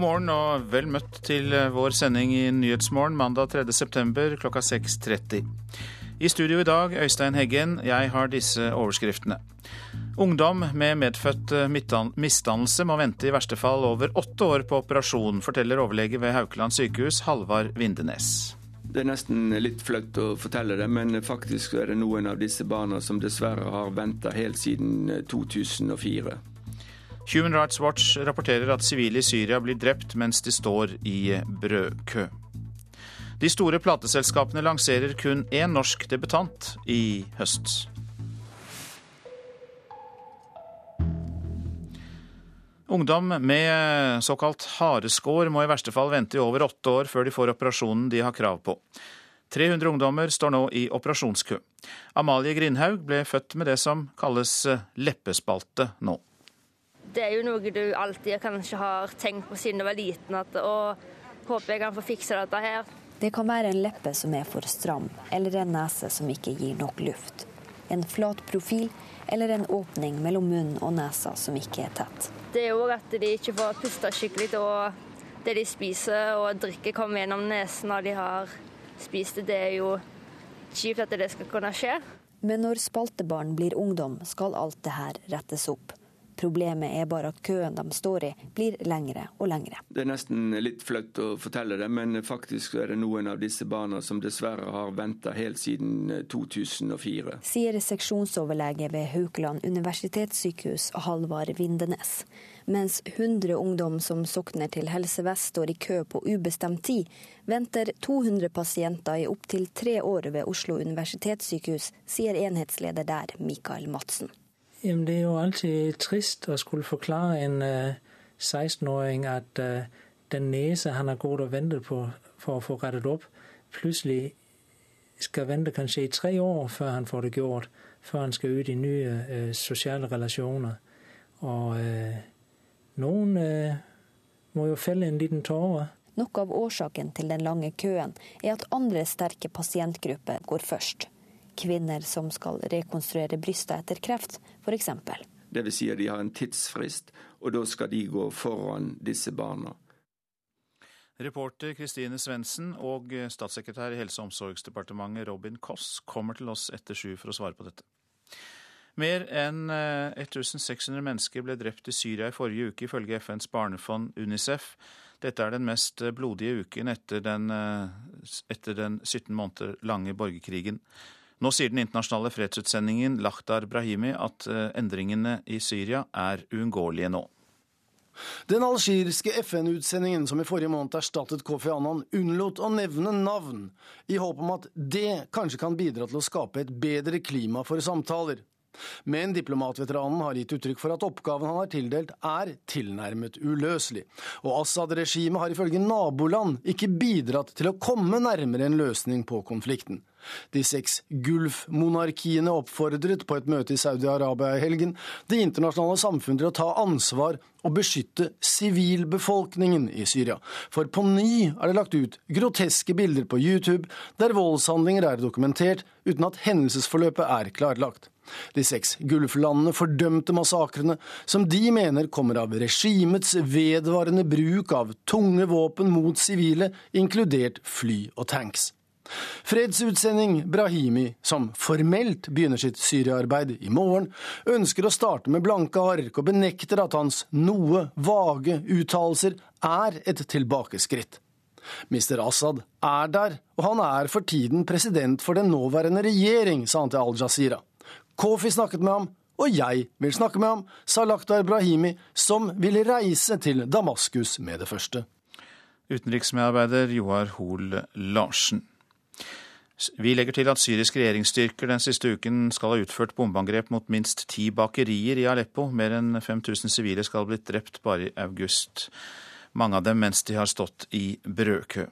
God morgen og vel møtt til vår sending i Nyhetsmorgen mandag 3.9. klokka 6.30. I studio i dag Øystein Heggen. Jeg har disse overskriftene. Ungdom med medfødt misdannelse må vente i verste fall over åtte år på operasjon, forteller overlege ved Haukeland sykehus Halvard Vindenes. Det er nesten litt flaut å fortelle det, men faktisk er det noen av disse barna som dessverre har venta helt siden 2004. Human Rights Watch rapporterer at sivile i Syria blir drept mens de står i brødkø. De store plateselskapene lanserer kun én norsk debutant i høst. Ungdom med såkalt hareskår må i verste fall vente i over åtte år før de får operasjonen de har krav på. 300 ungdommer står nå i operasjonskø. Amalie Grindhaug ble født med det som kalles leppespalte nå. Det er jo noe du alltid kanskje har tenkt på siden du var liten, at og håper jeg kan få fikse dette her. Det kan være en leppe som er for stram, eller en nese som ikke gir nok luft. En flat profil eller en åpning mellom munn og nesa som ikke er tett. Det er òg at de ikke får puste skikkelig, og det de spiser og drikker kommer gjennom nesen når de har spist det. Det er jo kjipt at det skal kunne skje. Men når spaltebarn blir ungdom, skal alt det her rettes opp. Problemet er bare at køen de står i, blir lengre og lengre. Det er nesten litt flaut å fortelle det, men faktisk er det noen av disse barna som dessverre har venta helt siden 2004. Eh, Sier seksjonsoverlege ved Haukeland universitetssykehus Halvard Vindenes. Mens 100 ungdom som sokner til Helse Vest står i kø på ubestemt tid, venter 200 pasienter i opptil tre år ved Oslo universitetssykehus, sier enhetsleder der, Mikael Madsen. Jamen, det er jo alltid trist å skulle forklare en uh, øh, 16-åring at uh, den nese han har gått og ventet på for å få rettet opp, plutselig skal vente kanskje i tre år før han får det gjort. Før han skal ut i nye uh, sosiale relasjoner. Og noen må jo felle en liten tåre. Noe av årsaken til den lange køen er at andre sterke pasientgrupper går først kvinner som skal rekonstruere brystet etter kreft, f.eks. Dvs. Si at de har en tidsfrist, og da skal de gå foran disse barna. Reporter Kristine Svendsen og statssekretær i Helse- og omsorgsdepartementet Robin Koss kommer til oss etter sju for å svare på dette. Mer enn 1600 eh, mennesker ble drept i Syria i forrige uke, ifølge FNs barnefond UNICEF. Dette er den mest blodige uken etter den, eh, etter den 17 måneder lange borgerkrigen. Nå sier den internasjonale fredsutsendingen Lakhdar Brahimi at eh, endringene i Syria er uunngåelige nå. Den algeriske FN-utsendingen som i forrige måned erstattet Kofi Annan, unnlot å nevne navn, i håp om at det kanskje kan bidra til å skape et bedre klima for samtaler. Men diplomatveteranen har gitt uttrykk for at oppgaven han har tildelt er tilnærmet uløselig. Og Assad-regimet har ifølge naboland ikke bidratt til å komme nærmere en løsning på konflikten. De seks Gulf-monarkiene oppfordret på et møte i Saudi-Arabia i helgen det internasjonale samfunnet til å ta ansvar og beskytte sivilbefolkningen i Syria. For på ny er det lagt ut groteske bilder på YouTube der voldshandlinger er dokumentert uten at hendelsesforløpet er klarlagt. De seks Gulf-landene fordømte massakrene, som de mener kommer av regimets vedvarende bruk av tunge våpen mot sivile, inkludert fly og tanks. Fredsutsending Brahimi, som formelt begynner sitt Syria-arbeid i morgen, ønsker å starte med blanke ark og benekter at hans noe vage uttalelser er et tilbakeskritt. Mr. Assad er der, og han er for tiden president for den nåværende regjering, sa han til Al-Jazeera. Kofi snakket med ham, og jeg vil snakke med ham, sa Lakhdar Brahimi, som vil reise til Damaskus med det første. Utenriksmedarbeider Joar Hoel Larsen. Vi legger til at syriske regjeringsstyrker den siste uken skal ha utført bombeangrep mot minst ti bakerier i Aleppo. Mer enn 5000 sivile skal ha blitt drept bare i august. Mange av dem mens de har stått i brødkø.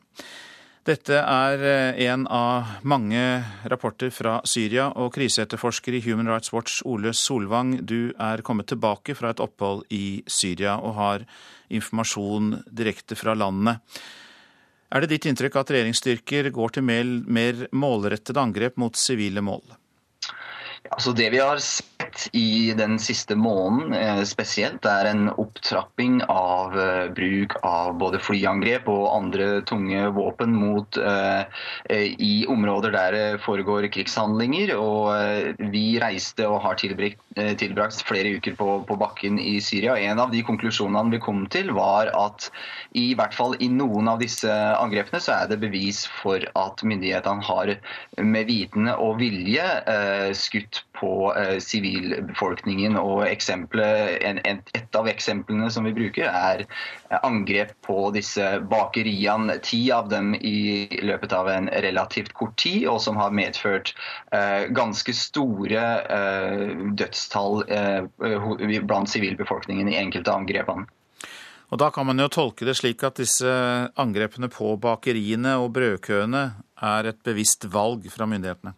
Dette er eh, en av mange rapporter fra Syria, og kriseetterforsker i Human Rights Watch Ole Solvang, du er kommet tilbake fra et opphold i Syria og har informasjon direkte fra landet. Er det ditt inntrykk at regjeringsstyrker går til mer, mer målrettede angrep mot sivile mål? Altså det vi har sett i den siste måneden eh, spesielt, er en opptrapping av eh, bruk av både flyangrep og andre tunge våpen mot, i områder der det foregår krigshandlinger. Og vi reiste og har tilbrakt, tilbrakt flere uker på, på, bakken i Syria. En av de konklusjonene vi kom til, var at i hvert fall i noen av disse angrepene så er det bevis for at myndighetene har med vitende og vilje eh, skutt på eh, sivilbefolkningen. eksempelet, en, en, Et av eksemplene som vi bruker, er angrep på disse bakeriene. Ti av dem i løpet av en relativt kort tid, og som har medført eh, ganske store eh, dødstall eh, blant sivilbefolkningen i enkelte av angrepene. Og Da kan man jo tolke det slik at disse angrepene på bakeriene og brødkøene er et bevisst valg fra myndighetene?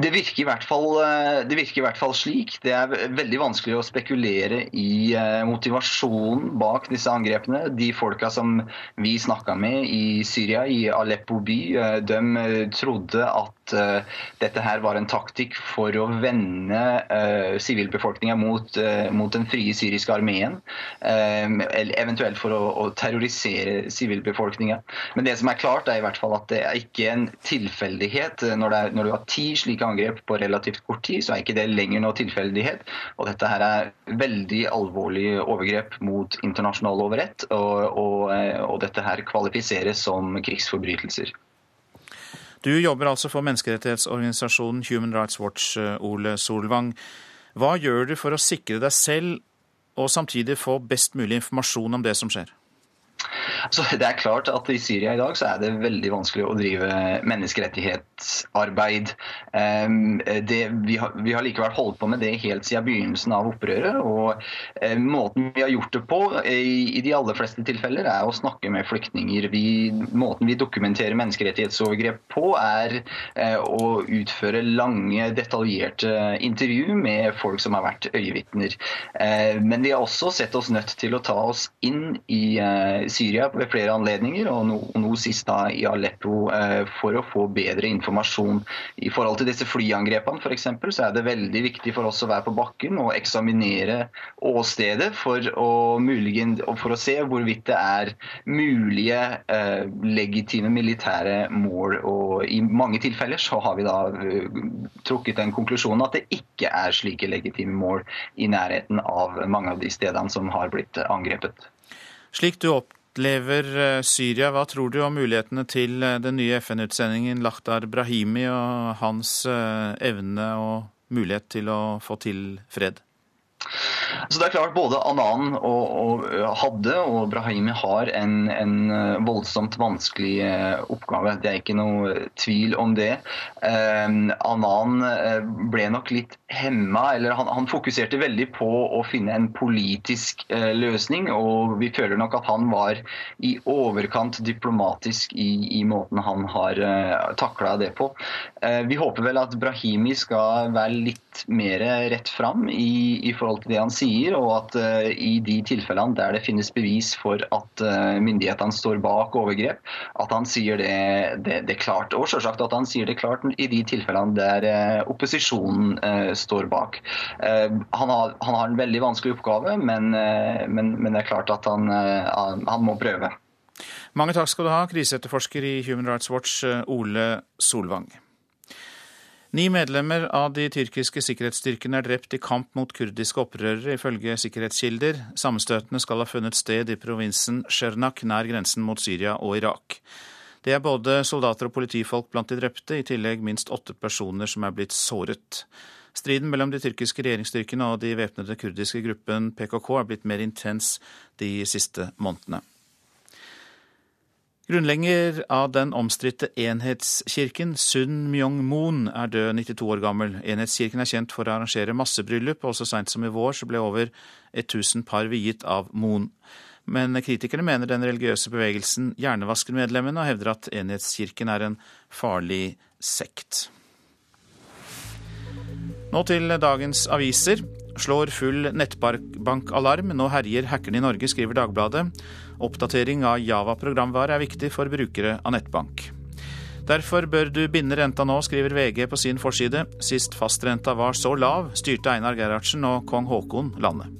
Det virker, fall, eh, det virker, i hvert fall, slik. Det er veldig vanskelig å spekulere i eh, motivasjonen bak disse angrepene. De folka som vi snakka med i Syria, i Aleppo by, eh, de trodde at dette her var en taktikk for å vende sivilbefolkninga mot, mot, den frie syriske armeen. Eventuelt for å, å terrorisere sivilbefolkninga. Men det som er klart, er i hvert fall at det er ikke en tilfeldighet når, det er, når du har ti slike angrep på relativt kort tid, så er ikke det lenger noe tilfeldighet. Og dette her er veldig alvorlig overgrep mot internasjonal overrett, og og, og dette her kvalifiseres som krigsforbrytelser. Du jobber altså for menneskerettighetsorganisasjonen Human Rights Watch, Ole Solvang. Hva gjør du for å sikre deg selv og samtidig få best mulig informasjon om det som skjer? Så det er klart at I Syria i dag så er det veldig vanskelig å drive menneskerettighetsarbeid. Det, vi, har, vi, har, likevel holdt på med det helt siden begynnelsen av opprøret. og Måten vi har gjort det på i, i de aller fleste tilfeller, er å snakke med flyktninger. Vi, måten vi dokumenterer menneskerettighetsovergrep på, er eh, å utføre lange, detaljerte intervju med folk som har vært øyevitner. Men vi har også sett oss nødt til å ta oss inn i eh, Syria ved flere anledninger, og nå, nå sist da i Aleppo, eh, for å få bedre informasjon. I forhold til disse flyangrepene f.eks. så er det veldig viktig for oss å være på bakken og eksaminere åstedet for å, muligen, for å se hvorvidt det er mulige eh, legitime militære mål. Og I mange tilfeller så har vi da uh, trukket den konklusjonen at det ikke er slike legitime mål i nærheten av mange av de stedene som har blitt angrepet. Slik du opp opplever eh, Syria. Hva tror du om mulighetene til eh, den nye FN-utsendingen Lahtar Brahimi og hans eh, evne og mulighet til å få til fred? Så det er klart Både Anan og, og hadde og Brahimi har en, en, voldsomt vanskelig oppgave. Det er ikke noe tvil om det. Eh, Anan ble nok litt hemma, eller han, han, fokuserte veldig på å finne en politisk eh, løsning. Og vi føler nok at han var i overkant diplomatisk i, i måten han har eh, takla det på. Eh, vi håper vel at Brahimi skal være litt mer rett fram i, i forhold til det han sier, og at uh, i de tilfellene der det finnes bevis for at uh, myndighetene står bak overgrep, at han sier det, det, det klart. Og selvsagt at han sier det klart i de tilfellene der uh, opposisjonen står bak. Han har, han har, en veldig vanskelig oppgave, men, men, men det er klart at han, han, må prøve. Mange takk skal du ha, kriseetterforsker i Human Rights Watch, Ole Solvang. Ni medlemmer av de tyrkiske sikkerhetsstyrkene er drept i kamp mot kurdiske opprørere, ifølge sikkerhetskilder. Sammenstøtene skal ha funnet sted i provinsen Shernak, nær grensen mot Syria og Irak. Det er både soldater og politifolk blant de drepte, i tillegg minst åtte personer som er blitt såret. Striden mellom de tyrkiske regjeringsstyrkene og de væpnede kurdiske gruppen PKK er blitt mer intens de siste månedene. Grunnlegger av den omstridte enhetskirken, Sun Myong-moon, er død 92 år gammel. Enhetskirken er kjent for å arrangere massebryllup, og så seint som i vår så ble over 1000 par viet av Moon. Men kritikerne mener den religiøse bevegelsen hjernevasker medlemmene, og hevder at enhetskirken er en farlig sekt. Nå til dagens aviser. Slår full nettbankalarm. Nå herjer hackerne i Norge, skriver Dagbladet. Oppdatering av Java-programvare er viktig for brukere av nettbank. Derfor bør du binde renta nå, skriver VG på sin forside. Sist fastrenta var så lav, styrte Einar Gerhardsen og kong Haakon landet.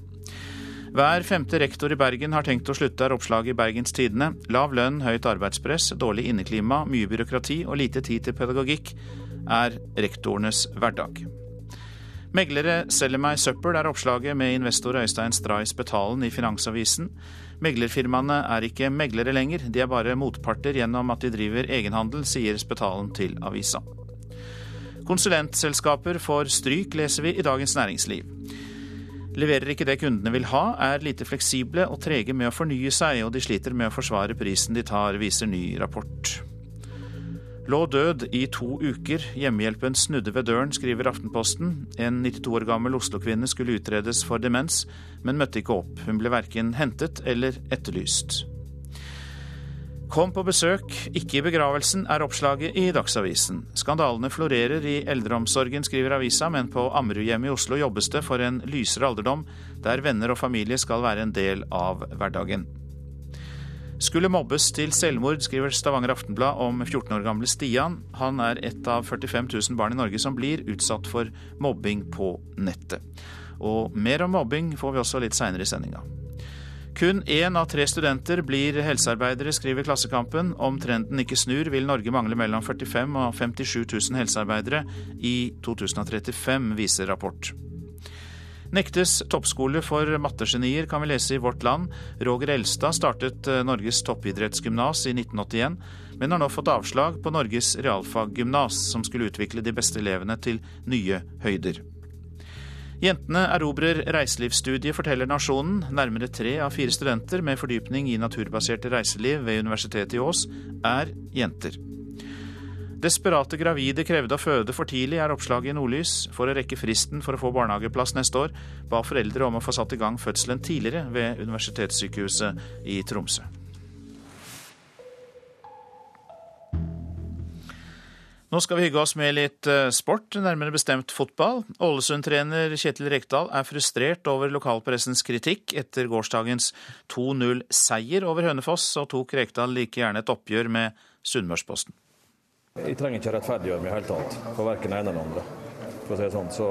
Hver femte rektor i Bergen har tenkt å slutte, er oppslaget i Bergens Tidende. Lav lønn, høyt arbeidspress, dårlig inneklima, mye byråkrati og lite tid til pedagogikk er rektorenes hverdag. Meglere selger meg søppel, er oppslaget med investor Øystein Strais Betalen i Finansavisen. Meglerfirmaene er ikke meglere lenger, de er bare motparter gjennom at de driver egenhandel, sier Spetalen til avisa. Konsulentselskaper får stryk, leser vi i Dagens Næringsliv. Leverer ikke det kundene vil ha, er lite fleksible og trege med å fornye seg, og de sliter med å forsvare prisen de tar, viser ny rapport. Lå død i to uker. Hjemmehjelpen snudde ved døren, skriver Aftenposten. En 92 år gammel Oslo-kvinne skulle utredes for demens, men møtte ikke opp. Hun ble verken hentet eller etterlyst. Kom på besøk, ikke i begravelsen, er oppslaget i Dagsavisen. Skandalene florerer i eldreomsorgen, skriver avisa, men på Ammerudhjemmet i Oslo jobbes det for en lysere alderdom, der venner og familie skal være en del av hverdagen. Skulle mobbes til selvmord, skriver Stavanger Aftenblad om 14 år gamle Stian. Han er et av 45 000 barn i Norge som blir utsatt for mobbing på nettet. Og mer om mobbing får vi også litt seinere i sendinga. Kun én av tre studenter blir helsearbeidere, skriver Klassekampen. Om trenden ikke snur, vil Norge mangle mellom 45 og 57 000 helsearbeidere i 2035, viser rapport. Nektes toppskole for mattegenier, kan vi lese i Vårt Land. Roger Elstad startet eh, Norges toppidrettsgymnas i 1981, men har nå fått avslag på Norges realfaggymnas, som skulle utvikle de beste elevene til nye høyder. Jentene erobrer reiselivsstudiet, forteller Nasjonen. Nærmere tre av fire studenter med fordypning i naturbaserte reiseliv ved Universitetet i Ås er jenter. Desperate gravide krevde å føde for tidlig, er oppslaget i Nordlys. For å rekke fristen for å få barnehageplass neste år, ba foreldre om å få satt i gang fødselen tidligere ved Universitetssykehuset i Tromsø. Nå skal vi hygge oss med litt eh, sport, nærmere bestemt fotball. Ålesund-trener Kjetil Rekdal er frustrert over lokalpressens kritikk etter gårsdagens 2-0-seier over Hønefoss, og tok Rekdal like gjerne et oppgjør med Sunnmørsposten. Jeg trenger ikke rettferdiggjøre meg i hele tatt for verken det ene eller andre. For å si det sånn. Så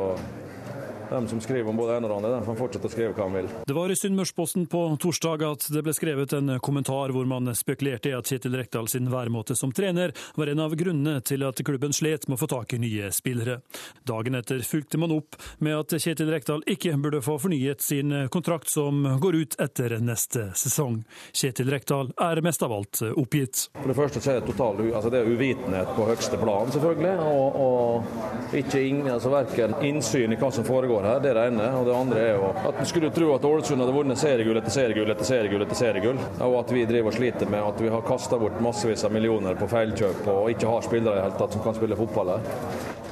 de som skriver om både en og andre, de kan fortsette å skrive hva de vil. Det var i Sunnmørsposten på torsdag at det ble skrevet en kommentar hvor man spekulerte i at Kjetil Rekdal sin væremåte som trener var en av grunnene til at klubben slet med å få tak i nye spillere. Dagen etter fulgte man opp med at Kjetil Rekdal ikke burde få fornyet sin kontrakt som går ut etter neste sesong. Kjetil Rekdal er mest av alt oppgitt. For det første så er det total altså det er uvitenhet på høyeste plan, selvfølgelig. Og, og ikke ingen, altså verken innsyn i hva som foregår går her. Det er det ene. Og det andre er jo at en skulle tro at Ålesund hadde vunnet seriegull etter seriegull etter seriegull etter seriegull. Og at vi driver og sliter med at vi har kasta bort massevis av millioner på feilkjøp og ikke har spillere i hele tatt som kan spille fotball her.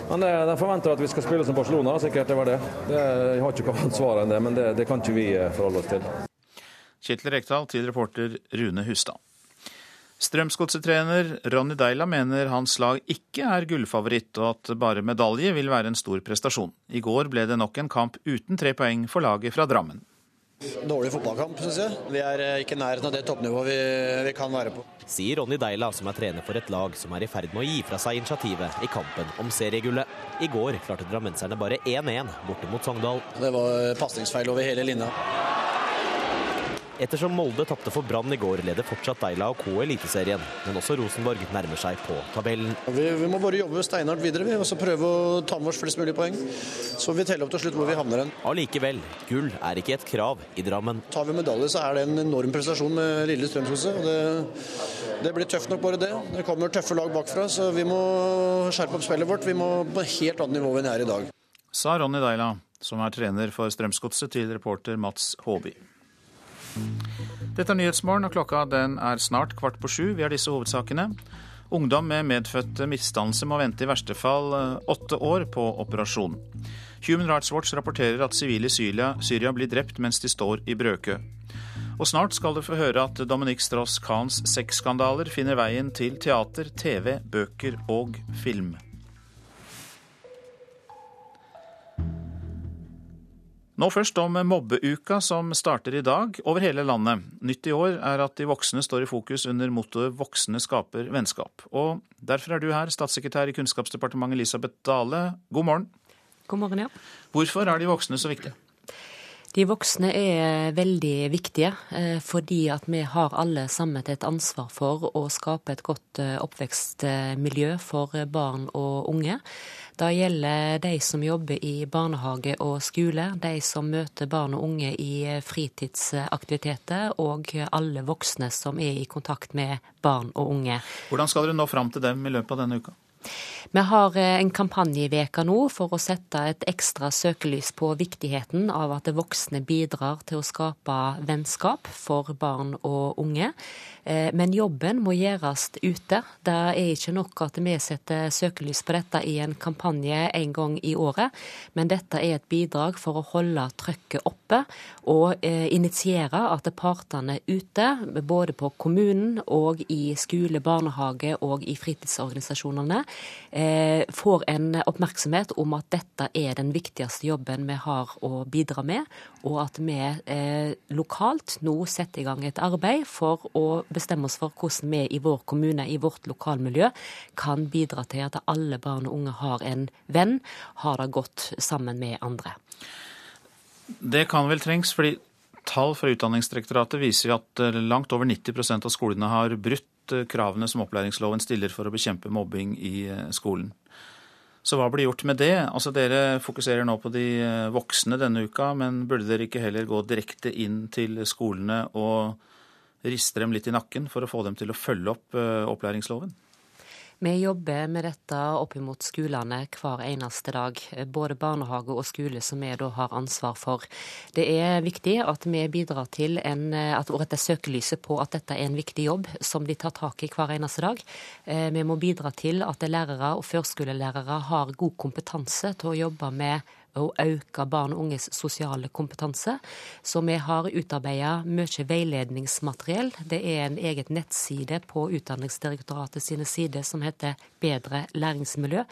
Men De forventer at vi skal spille som Barcelona, sikkert. Det var det. det jeg har ikke noe svar enn det, men det, det kan ikke vi eh, forholde oss til. Kjetil Rekdal til reporter Rune Hustad. Strømsgodset-trener Ronny Deila mener hans lag ikke er gullfavoritt, og at bare medalje vil være en stor prestasjon. I går ble det nok en kamp uten tre poeng for laget fra Drammen. Dårlig fotballkamp, syns jeg. Vi er eh, ikke i nærheten av det toppnivået vi, vi, kan være på. Sier Ronny Deila, som er trener for et lag som er i ferd med å gi fra seg initiativet i kampen om seriegullet. I går klarte drammenserne bare 1-1 borte mot Sogndal. Det var pasningsfeil over hele linja. Ettersom Molde tapte for Brann i går, leder fortsatt Deila og K Eliteserien. Men også Rosenborg nærmer seg på tabellen. Vi, vi må bare jobbe steinhardt videre og så prøve å ta med oss flest mulig poeng. Så vi teller opp til slutt hvor vi havner hen. Allikevel, gull er ikke et krav i Drammen. Tar vi medalje, så er det en enorm prestasjon med lille Strømsgodset. Det, det blir tøft nok bare det. Det kommer tøffe lag bakfra, så vi må skjerpe opp spillet vårt. Vi må på helt annet nivå enn vi er i dag. Sa Ronny Deila, som er trener for Strømsgodset, til reporter Mats Håby. Dette er Nyhetsmorgen, og klokka den er snart kvart på sju. Vi har disse hovedsakene. Ungdom med medfødte misdannelse må vente i verste fall eh, åtte år på operasjon. Human Rights Watch rapporterer at sivile i Syria, Syria blir drept mens de står i brødkø. Og snart skal du få høre at Dominique Strauss-Kahns sexskandaler finner veien til teater, TV, bøker og film. Nå først om mobbeuka som starter i dag over hele landet. Nytt i år er at de voksne står i fokus under mottoet 'Voksne skaper vennskap'. Og derfor er du her, statssekretær i Kunnskapsdepartementet Elisabeth Dale. God morgen. God morgen, ja. Hvorfor er de voksne så viktige? De voksne er veldig viktige, eh, fordi at vi har alle sammen et ansvar for å skape et godt eh, oppvekstmiljø for barn og unge. Det gjelder de som jobber i barnehage og skole, de som møter barn og unge i fritidsaktiviteter, og alle voksne som er i kontakt med barn og unge. Hvordan skal dere nå fram til dem i løpet av denne uka? Vi har en kampanje i veka nå for å sette et ekstra søkelys på viktigheten av at voksne bidrar til å skape vennskap for barn og unge. Eh, men jobben må gjøres ute. Det er ikke nok at vi setter søkelys på dette i en kampanje en gang i året, men dette er et bidrag for å holde trøkket oppe og eh, initiere at partene ute, både på kommunen og i skole, barnehage og i fritidsorganisasjonene, eh, får en oppmerksomhet om at dette er den viktigste jobben vi har å bidra med, og at vi lokalt nå setter i gang et arbeid for å bestemme oss for hvordan vi i vår kommune, i vårt lokalmiljø, kan bidra til at alle barn og unge har en venn, har det godt sammen med andre. Det kan vel trengs, fordi tall fra Utdanningsdirektoratet viser at eh, langt over 90% av skolene har brutt eh, kravene som opplæringsloven stiller for å bekjempe mobbing i eh, skolen. Så hva blir gjort med det? Altså Dere fokuserer nå på de voksne denne uka, men burde dere ikke heller gå direkte inn til skolene og riste dem litt i nakken for å få dem til å følge opp eh, opplæringsloven? Vi jobber med dette opp mot skolene hver eneste dag. Både barnehage og skole som vi da har ansvar for. Det er viktig at vi bidrar til en, at å rette søkelyset på at dette er en viktig jobb som de tar tak i hver eneste dag. Eh, vi må bidra til at lærere og førskolelærere har god kompetanse til å jobbe med å øke barn og unges sosiale kompetanse. Så vi har utarbeidet mye veiledningsmateriell. Det er en eget nettside på Utdanningsdirektoratet sine sider som heter Bedre læringsmiljø.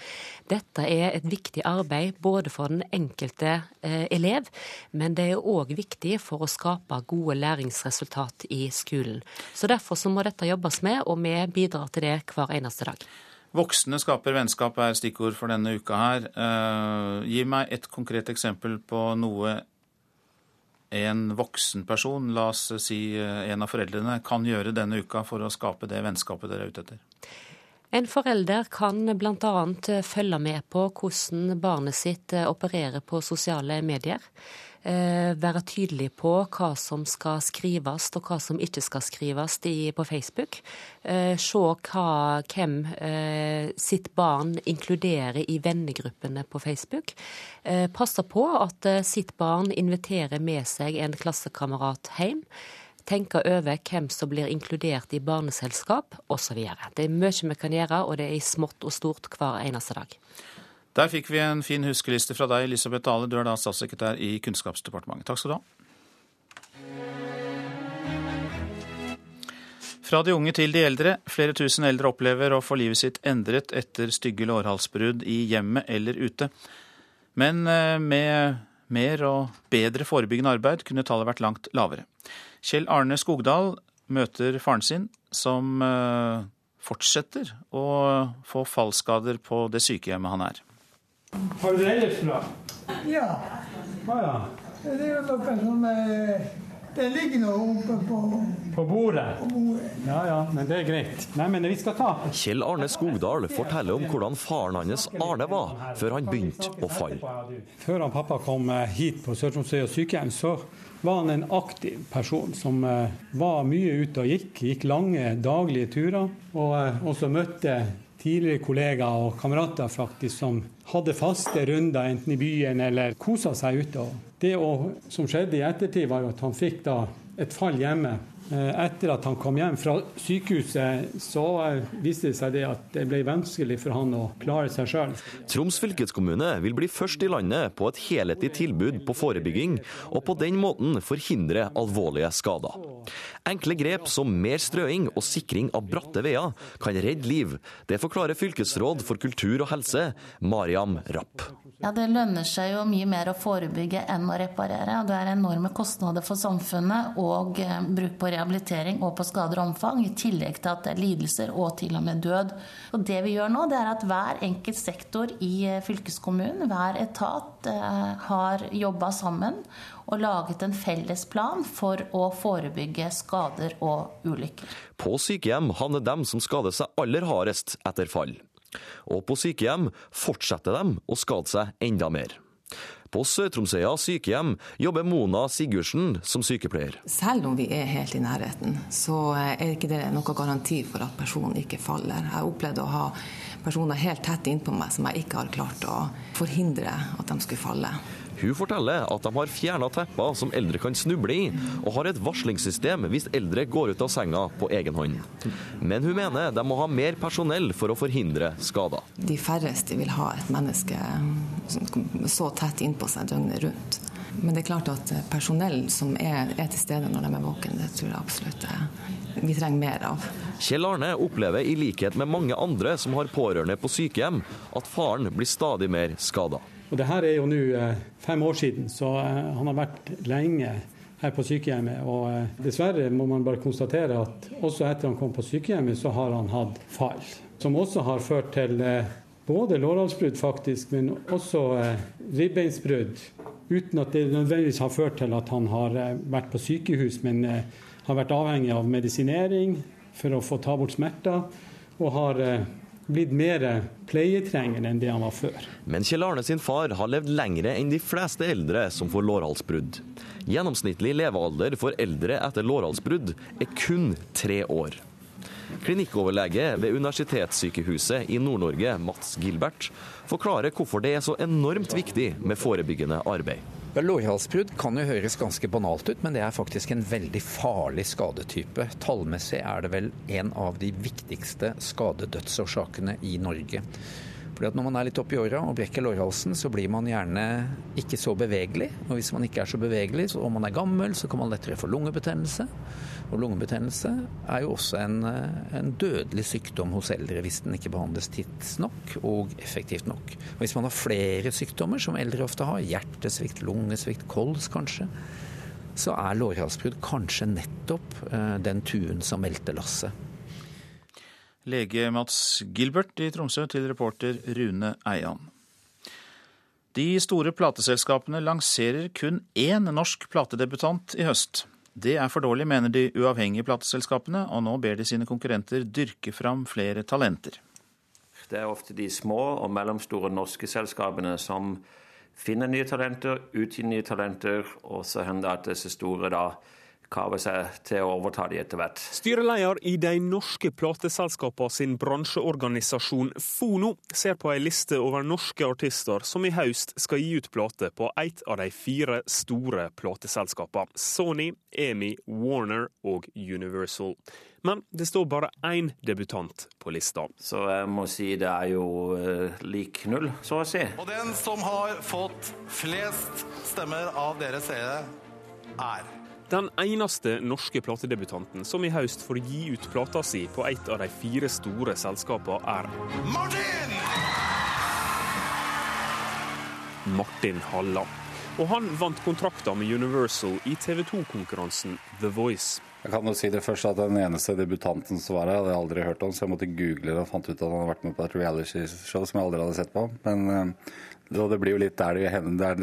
Dette er et viktig arbeid både for den enkelte eh, elev, men det er òg viktig for å skape gode læringsresultat i skolen. Så Derfor så må dette jobbes med, og vi bidrar til det hver eneste dag. Voksne skaper vennskap er stikkord for denne uka her. Uh, gi meg et konkret eksempel på noe en voksen person, la oss si eh, en av foreldrene, kan gjøre denne uka for å skape det vennskapet dere er ute etter? En forelder kan bl.a. følge med på hvordan barnet sitt eh, opererer på sosiale medier. Eh, være tydelig på hva som skal skrives og hva som ikke skal skrives på Facebook. Eh, se hva, hvem eh, sitt barn inkluderer i vennegruppene på Facebook. Passe på at sitt barn inviterer med seg en klassekamerat hjem tenke over hvem som blir inkludert i barneselskap osv. Det er mye vi kan gjøre, og det er i smått og stort hver eneste dag. Der fikk vi en fin huskeliste fra deg, Elisabeth Dale. Du er da statssekretær i Kunnskapsdepartementet. Takk skal du ha. Fra de unge til de eldre. Flere tusen eldre opplever å få livet sitt endret etter stygge lårhalsbrudd i hjemmet eller ute. Men eh, med mer og bedre forebyggende arbeid kunne tallet vært langt lavere. Kjell Arne Skogdal møter faren sin, som eh, fortsetter å få fallskader på det sykehjemmet han er. Har du det ellers bra? Ja. Ah, ja. Det er jo noe som eh, Det ligger nå oppe på På bordet? På bordet. Ja ja, men det er greit. Nei, men vi skal ta Kjell Arne Skogdal forteller om hvordan faren hans Arne var før han begynte å falle. Før han pappa kom eh, hit på Sør-Tromsøya sykehjem, så var han en aktiv person som eh, var mye ute og gikk. Gikk lange daglige turer. Og også møtte tidligere kollegaer og kamerater faktisk som hadde faste runder enten i byen eller kosa seg ute. Det som skjedde i ettertid, var at han fikk da et fall hjemme etter at han kom hjem fra sykehuset, så eh, viste det seg det at det ble vanskelig for han å klare seg sjøl. Troms fylkeskommune vil bli først i landet på et helhetlig tilbud på forebygging, og på den måten forhindre alvorlige skader. Enkle grep som mer strøing og sikring av bratte veier kan redde liv. Det forklarer fylkesråd for kultur og helse, Mariam Rapp. Ja, Det lønner seg jo mye mer å forebygge enn å reparere. Det er enorme kostnader for samfunnet og eh, bruk på rehabilitering og på skader og omfang, i tillegg til at det er lidelser og til og med død. Og Det vi gjør nå, det er at hver enkelt sektor i eh, fylkeskommunen, hver etat, eh, har jobba sammen og laget en felles plan for å forebygge skader og ulykker. På sykehjem havner dem som skader seg aller hardest etter fall. Og på sykehjem fortsetter de å skade seg enda mer. På Sør-Tromsøya sykehjem jobber Mona Sigurdsen som sykepleier. Selv om vi er helt i nærheten, så er ikke det noe garanti for at personen ikke faller. Jeg har opplevd å ha personer helt tett innpå meg som jeg ikke har klart å forhindre at de skulle falle. Hun forteller at de har fjerna tepper som eldre kan snuble i, og har et varslingssystem hvis eldre går ut av senga på egen hånd. Men hun mener de må ha mer personell for å forhindre skader. De færreste vil ha et menneske så tett innpå seg døgnet rundt. Men det er klart at personell som er, er til stede når de er våkne, det tror jeg absolutt vi trenger mer av. Kjell Arne opplever i likhet med mange andre som har pårørende på sykehjem, at faren blir stadig mer skada. Og det her er jo nå eh, fem år siden, så eh, han har vært lenge her på sykehjemmet. Og eh, dessverre må man bare konstatere at også etter han kom på sykehjemmet, så har han hatt fall. Som også har ført til både lårhalsbrudd, faktisk, men også ribbeinsbrudd. Uten at det nødvendigvis har ført til at han har vært på sykehus, men har vært avhengig av medisinering for å få ta bort smerter. Og har blitt mer pleietrengende enn det han var før. Men Kjell Arne sin far har levd lengre enn de fleste eldre som får lårhalsbrudd. Gjennomsnittlig levealder for eldre etter lårhalsbrudd er kun tre år. Klinikkoverlege ved Universitetssykehuset i Nord-Norge, Mats Gilbert, forklarer hvorfor det er så enormt viktig med forebyggende arbeid. Lårhalsbrudd kan jo høres ganske banalt ut, men det er faktisk en veldig farlig skadetype. Tallmessig er det vel en av de viktigste skadedødsårsakene i Norge. Fordi at Når man er litt oppi åra og brekker lårhalsen, så blir man gjerne ikke så bevegelig. Og hvis man ikke er så bevegelig, og man er gammel, så kan man lettere få lungebetennelse. Og lungebetennelse er jo også en, eh, en, dødelig sykdom hos eldre hvis den ikke behandles tidsnok og effektivt nok. Og hvis man har flere sykdommer, som eldre ofte har, hjertesvikt, lungesvikt, kols kanskje, så er lårhalsbrudd kanskje nettopp eh, den tuen som meldte lasset. Lege Mats Gilbert i Tromsø til reporter Rune Eian. De store plateselskapene lanserer kun én norsk platedebutant i høst. Det er for dårlig, mener de uavhengige plateselskapene, og nå ber de sine konkurrenter dyrke fram flere talenter. Det er ofte de små og mellomstore norske selskapene som finner nye talenter, utgir nye talenter, og så hender det at disse store da kave seg til å overta de etter hvert. Styreleder i de norske plateselskapene sin bransjeorganisasjon Fono ser på ei liste over norske artister som i høst skal gi ut plate på et av de fire store plateselskapene. Sony, EMI, Warner og Universal. Men det står bare én debutant på lista. Så jeg må si det er jo uh, lik null, så å si. Og den som har fått flest stemmer av dere seere, er den eneste norske platedebutanten som i høst får gi ut plata si på et av de fire store selskapene, er Martin! Martin Halla. Og han vant kontrakter med Universal i TV 2-konkurransen The Voice. Jeg kan jo si det først at Den eneste debutanten som var her, hadde jeg aldri hørt om, så jeg måtte google det og fant ut at han hadde vært med på et reality-show som jeg aldri hadde sett på. Men eh, det blir jo litt der det der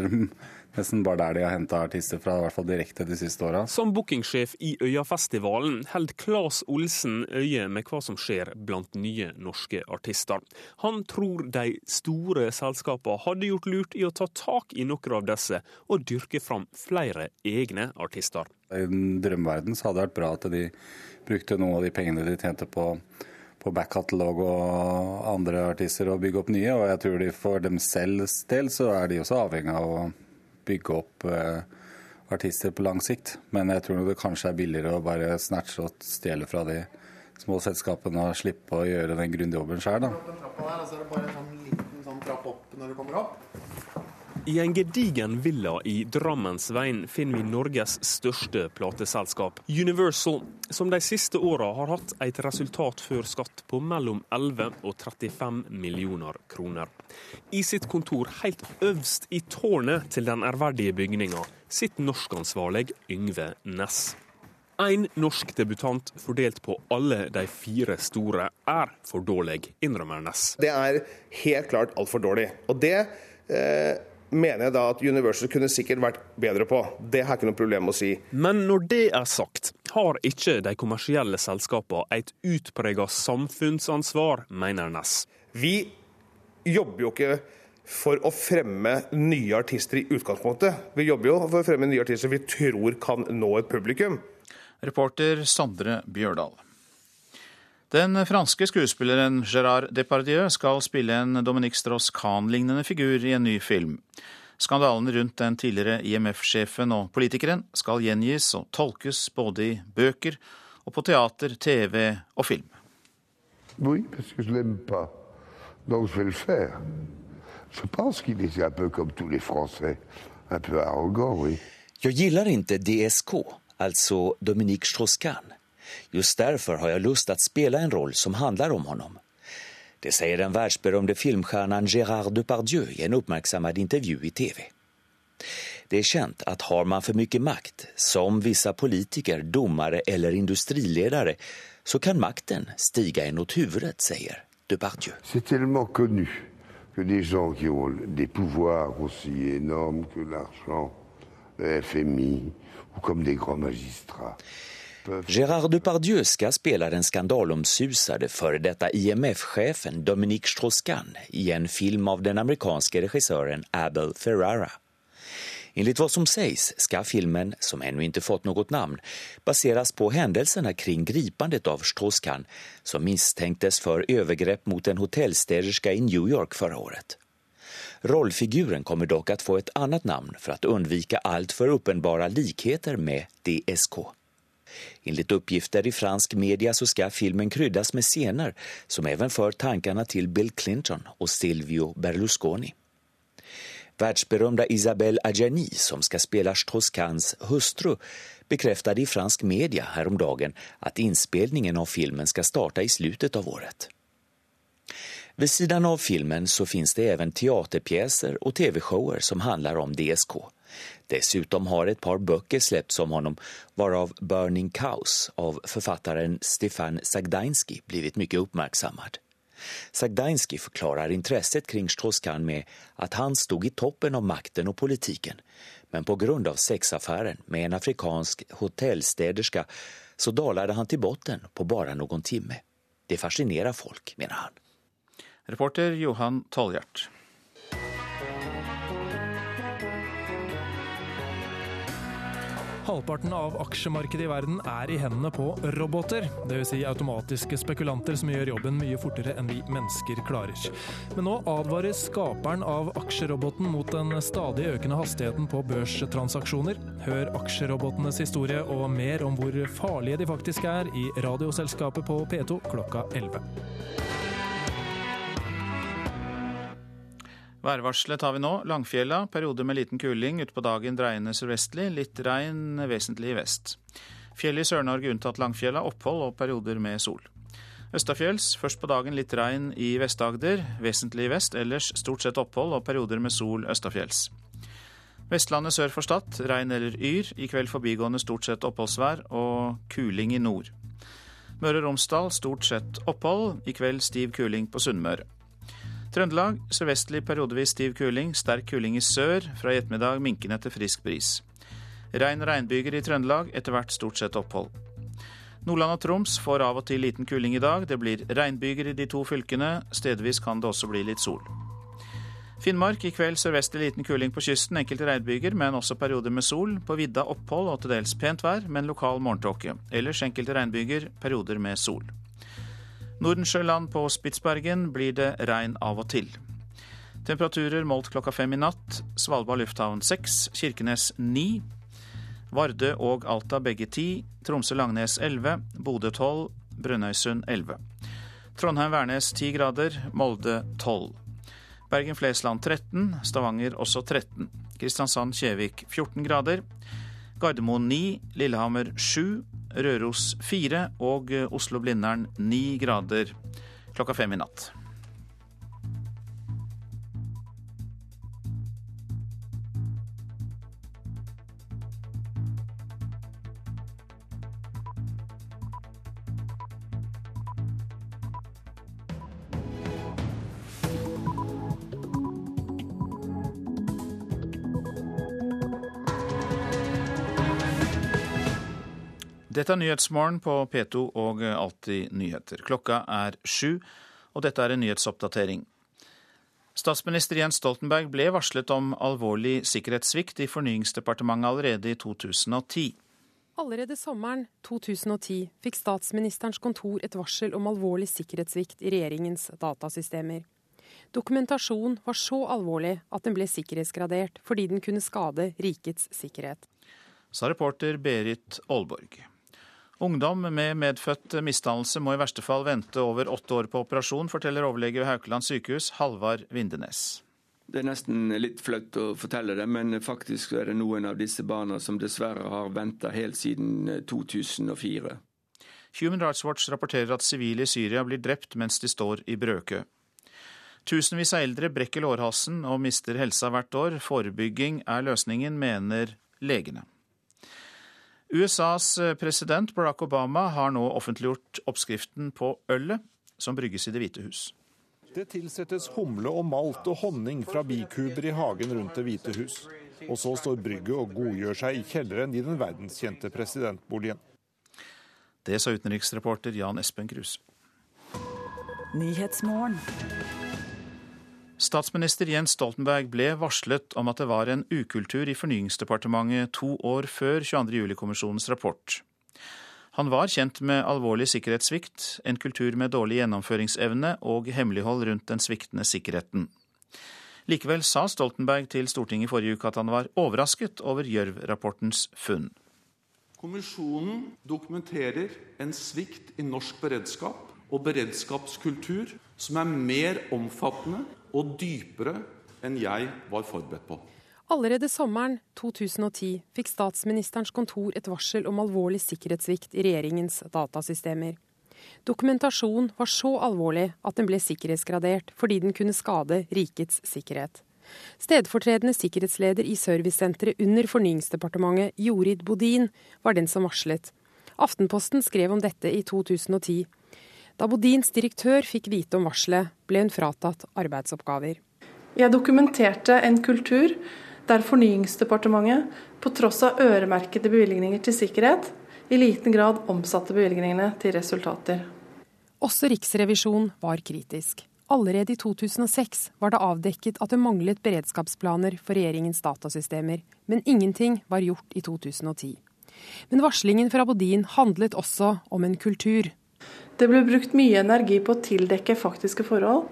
nesten bare der de har henta artister fra, i hvert fall direkte de siste åra. Som bookingsjef i Øyafestivalen holder Claes Olsen øye med hva som skjer blant nye norske artister. Han tror de store selskapene hadde gjort lurt i å ta tak i noen av disse, og dyrke fram flere egne artister. I en drømmeverden så hadde det vært bra at de brukte noen av de pengene de tjente på på backkatalog og andre artister og bygge opp nye. Og jeg tror de for dem selv del så er de også avhengig av å bygge opp eh, artister på lang sikt. Men jeg tror det kanskje er billigere å bare snatche og stjele fra de små selskapene og slippe å gjøre den grundige jobben sjøl, da. Altså er det bare en sånn liten sånn trapp opp når du kommer opp. I en gedigen villa i Drammensveien finner vi Norges største plateselskap, Universal, som de siste åra har hatt et resultat før skatt på mellom 11 og 35 millioner kroner. I sitt kontor helt øverst i tårnet til den ærverdige bygninga sitter norskansvarlig Yngve Næss. Én norsk debutant fordelt på alle de fire store er for dårlig, innrømmer Næss. Det er helt klart altfor dårlig. Og det eh, mener jeg da at Universal kunne sikkert vært bedre på. Det har ikke noe problem med å si. Men når det er sagt, har ikke de kommersielle selskapene et utprega samfunnsansvar, mener Ness. Vi jobber jo ikke for å fremme nye artister i utgangspunktet. Vi jobber jo for å fremme nye artister vi tror kan nå et publikum. Reporter Sondre Bjørdal. Den franske skuespilleren Gérard Depardieu skal spille en Dominique Strauss-Kahn-lignende figur i en ny film. Skandalen rundt den tidligere IMF-sjefen og politikeren skal gjengis og tolkes både i bøker og på teater, TV og film. Oui, parce que je l'aime pas. Donc je vais le faire. Je pense qu'il est un peu comme tous les Français, un peu arrogant, oui. Jag gillar inte DSK, alltså Dominique Strauss-Kahn. Just derfor har jeg lyst til å spille en roll som handler om honom. Det sier den verdensberømte filmstjernen Gérard Depardieu i en uppmärksammad intervju i tv. Det er kjent at har man for mye makt, som vissa politikere, dommere eller industriledere, så kan makten stige en mot huvudet, sier Depardieu. Que des gens qui ont des pouvoirs aussi énormes que l'argent, le FMI, ou comme des grands magistrats, Gérard Depardieu ska spela den skandalomsusade före detta IMF-chefen Dominique Strauss-Kahn i en film av den amerikanske regissören Abel Ferrara. Enligt vad som sägs ska filmen, som ännu inte fått något namn, baseras på händelserna kring gripandet av Strauss-Kahn som misstänktes för övergrepp mot en hotellstäderska i New York förra året. Rollfiguren kommer dock att få ett annat namn för att undvika allt för uppenbara likheter med DSK. Enligt uppgifter i fransk media så ska filmen kryddas med scener som även för tankarna till Bill Clinton och Silvio Berlusconi. Världsberömda Isabelle Adjani, som ska spela Strauss-Kahns hustru, bekräftade i fransk media häromdagen att inspelningen av filmen ska starta i slutet av året. Vid sidan av filmen så finns det även teaterpjäser och tv-shower som handlar om DSK. Dessutom har ett par böcker släppts om honom, varav Burning Cows av författaren Stefan Sagdainski blivit mycket uppmärksammad. Sagdainski förklarar intresset kring Strauss-Kahn med att han stod i toppen av makten och politiken. Men på grund av sexaffären med en afrikansk hotellstäderska så dalade han till botten på bara någon timme. Det fascinerar folk, menar han. Reporter Johan Tolljert. Halvparten av aksjemarkedet i verden er i hendene på roboter. Dvs. Si automatiske spekulanter som gjør jobben mye fortere enn vi mennesker klarer. Men nå advarer skaperen av aksjeroboten mot den stadig økende hastigheten på børstransaksjoner. Hør aksjerobotenes historie og mer om hvor farlige de faktisk er i Radioselskapet på P2 klokka 11. Værvarselet tar vi nå. Langfjella, perioder med liten kuling. Utpå dagen dreiende sørvestlig. Litt regn vesentlig i vest. Fjellet i Sør-Norge unntatt Langfjella. Opphold og perioder med sol. Østafjells først på dagen litt regn i Vest-Agder. Vesentlig i vest. Ellers stort sett opphold og perioder med sol østafjells. Vestlandet sør for Stad regn eller yr. I kveld forbigående stort sett oppholdsvær og kuling i nord. Møre og Romsdal stort sett opphold. I kveld stiv kuling på Sunnmøre. Trøndelag sørvestlig periodevis stiv kuling, sterk kuling i sør. Fra i ettermiddag minkende til frisk bris. Regn og regnbyger i Trøndelag, etter hvert stort sett opphold. Nordland og Troms får av og til liten kuling i dag. Det blir regnbyger i de to fylkene. Stedvis kan det også bli litt sol. Finnmark i kveld sørvestlig liten kuling på kysten, enkelte regnbyger, men også perioder med sol. På vidda opphold og til dels pent vær, men lokal morgentåke. Ellers enkelte regnbyger, perioder med sol. Nordensjøland på Spitsbergen blir det regn av og til. Temperaturer målt klokka fem i natt. Svalbard lufthavn seks, Kirkenes ni. Vardø og Alta begge ti. Tromsø-Langnes elleve. Bodø tolv. Brønnøysund elleve. Trondheim-Værnes ti grader. Molde tolv. Bergen-Flesland 13, Stavanger også 13. Kristiansand-Kjevik 14 grader. Gardermoen 9, Lillehammer 7, Røros 4 og Oslo-Blindern 9 grader klokka fem i natt. Dette er Nyhetsmorgen på P2 og Alltid nyheter. Klokka er sju, og dette er en nyhetsoppdatering. Statsminister Jens Stoltenberg ble varslet om alvorlig sikkerhetssvikt i Fornyingsdepartementet allerede i 2010. Allerede sommeren 2010 fikk statsministerens kontor et varsel om alvorlig sikkerhetssvikt i regjeringens datasystemer. Dokumentasjonen var så alvorlig at den ble sikkerhetsgradert fordi den kunne skade rikets sikkerhet. Sa reporter Berit Aalborg. Ungdom med medfødt misdannelse må i verste fall vente over åtte år på operasjon, forteller overlege ved Haukeland sykehus, Halvard Vindenes. Det er nesten litt flaut å fortelle det, men faktisk er det noen av disse barna som dessverre har venta helt siden 2004. Human Rights Watch rapporterer at sivile i Syria blir drept mens de står i brødkø. Tusenvis av eldre brekker lårhalsen og mister helsa hvert år. Forebygging er løsningen, mener legene. USAs eh, president Barack Obama har nå offentliggjort oppskriften på ølet som brygges i Det hvite hus. Det tilsettes humle og malt og honning fra bikuber i hagen rundt Det hvite hus. Og så står brygget og godgjør seg i kjelleren i den verdenskjente presidentboligen. Det sa utenriksreporter Jan Espen Kruse. Statsminister Jens Stoltenberg ble varslet om at det var en ukultur i Fornyingsdepartementet to år før 22.07-kommisjonens rapport. Han var kjent med alvorlig sikkerhetssvikt, en kultur med dårlig gjennomføringsevne og hemmelighold rundt den sviktende sikkerheten. Likevel sa Stoltenberg til Stortinget i forrige uke at han var overrasket over Gjørv-rapportens funn. Kommisjonen dokumenterer en svikt i norsk beredskap og beredskapskultur som er mer omfattende og dypere enn jeg var forberedt på. Allerede sommeren 2010 fikk statsministerens kontor et varsel om alvorlig sikkerhetssvikt i regjeringens datasystemer. Dokumentasjonen var så alvorlig at den ble sikkerhetsgradert fordi den kunne skade rikets sikkerhet. Stedfortredende sikkerhetsleder i servicesenteret under Fornyingsdepartementet, Jorid Bodin, var den som varslet. Aftenposten skrev om dette i 2010. Da Bodins direktør fikk vite om varselet, ble hun fratatt arbeidsoppgaver. Jeg dokumenterte en kultur der Fornyingsdepartementet, på tross av øremerkede bevilgninger til sikkerhet, i liten grad omsatte bevilgningene til resultater. Også Riksrevisjonen var kritisk. Allerede i 2006 var det avdekket at det manglet beredskapsplaner for regjeringens datasystemer, men ingenting var gjort i 2010. Men varslingen fra Bodin handlet også om en kultur. Det ble brukt mye energi på å tildekke faktiske forhold,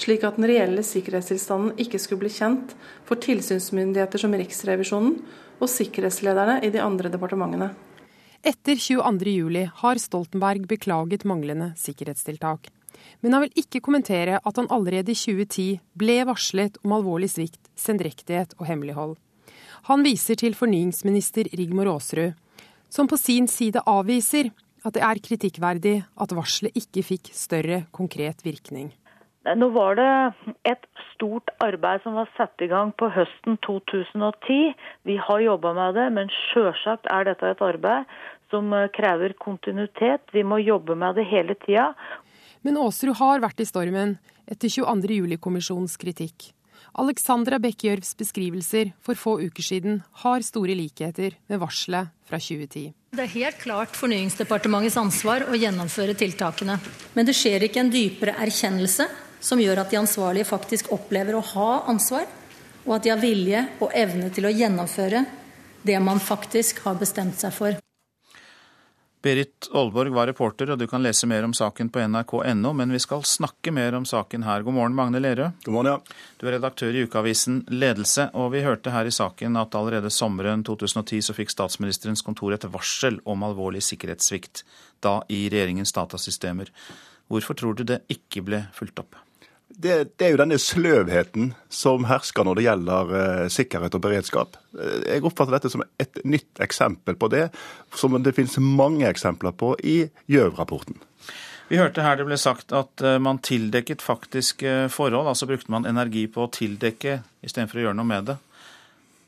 slik at den reelle sikkerhetstilstanden ikke skulle bli kjent for tilsynsmyndigheter som Riksrevisjonen og sikkerhetslederne i de andre departementene. Etter 22.07 har Stoltenberg beklaget manglende sikkerhetstiltak. Men han vil ikke kommentere at han allerede i 2010 ble varslet om alvorlig svikt, sendrektighet og hemmelighold. Han viser til fornyingsminister Rigmor Aasrud, som på sin side avviser at det er kritikkverdig at varselet ikke fikk større konkret virkning. Nå var det et stort arbeid som var satt i gang på høsten 2010. Vi har jobba med det, men sjølsagt er dette et arbeid som krever kontinuitet. Vi må jobbe med det hele tida. Men Aasrud har vært i stormen etter 22. juli-kommisjonens kritikk. Alexandra Bekkjørvs beskrivelser for få uker siden har store likheter med varselet fra 2010. Det er helt klart Fornyingsdepartementets ansvar å gjennomføre tiltakene. Men det skjer ikke en dypere erkjennelse som gjør at de ansvarlige faktisk opplever å ha ansvar, og at de har vilje og evne til å gjennomføre det man faktisk har bestemt seg for. Berit Aalborg var reporter, og du kan lese mer om saken på nrk.no, men vi skal snakke mer om saken her. God morgen, Magne Lerøe. God morgen, ja. Du er redaktør i ukeavisen Ledelse, og vi hørte her i saken at allerede sommeren 2010 så fikk statsministerens kontor et varsel om alvorlig sikkerhetssvikt, da i regjeringens datasystemer. Hvorfor tror du det ikke ble fulgt opp? Det, det, er jo denne sløvheten som hersker når det gjelder eh, sikkerhet og beredskap. Uh, jeg oppfatter dette som et nytt eksempel på det, som det finnes mange eksempler på i Gjøv-rapporten. Vi hørte her det ble sagt at uh, man tildekket faktiske forhold, altså brukte man energi på å tildekke istedenfor å gjøre noe med det.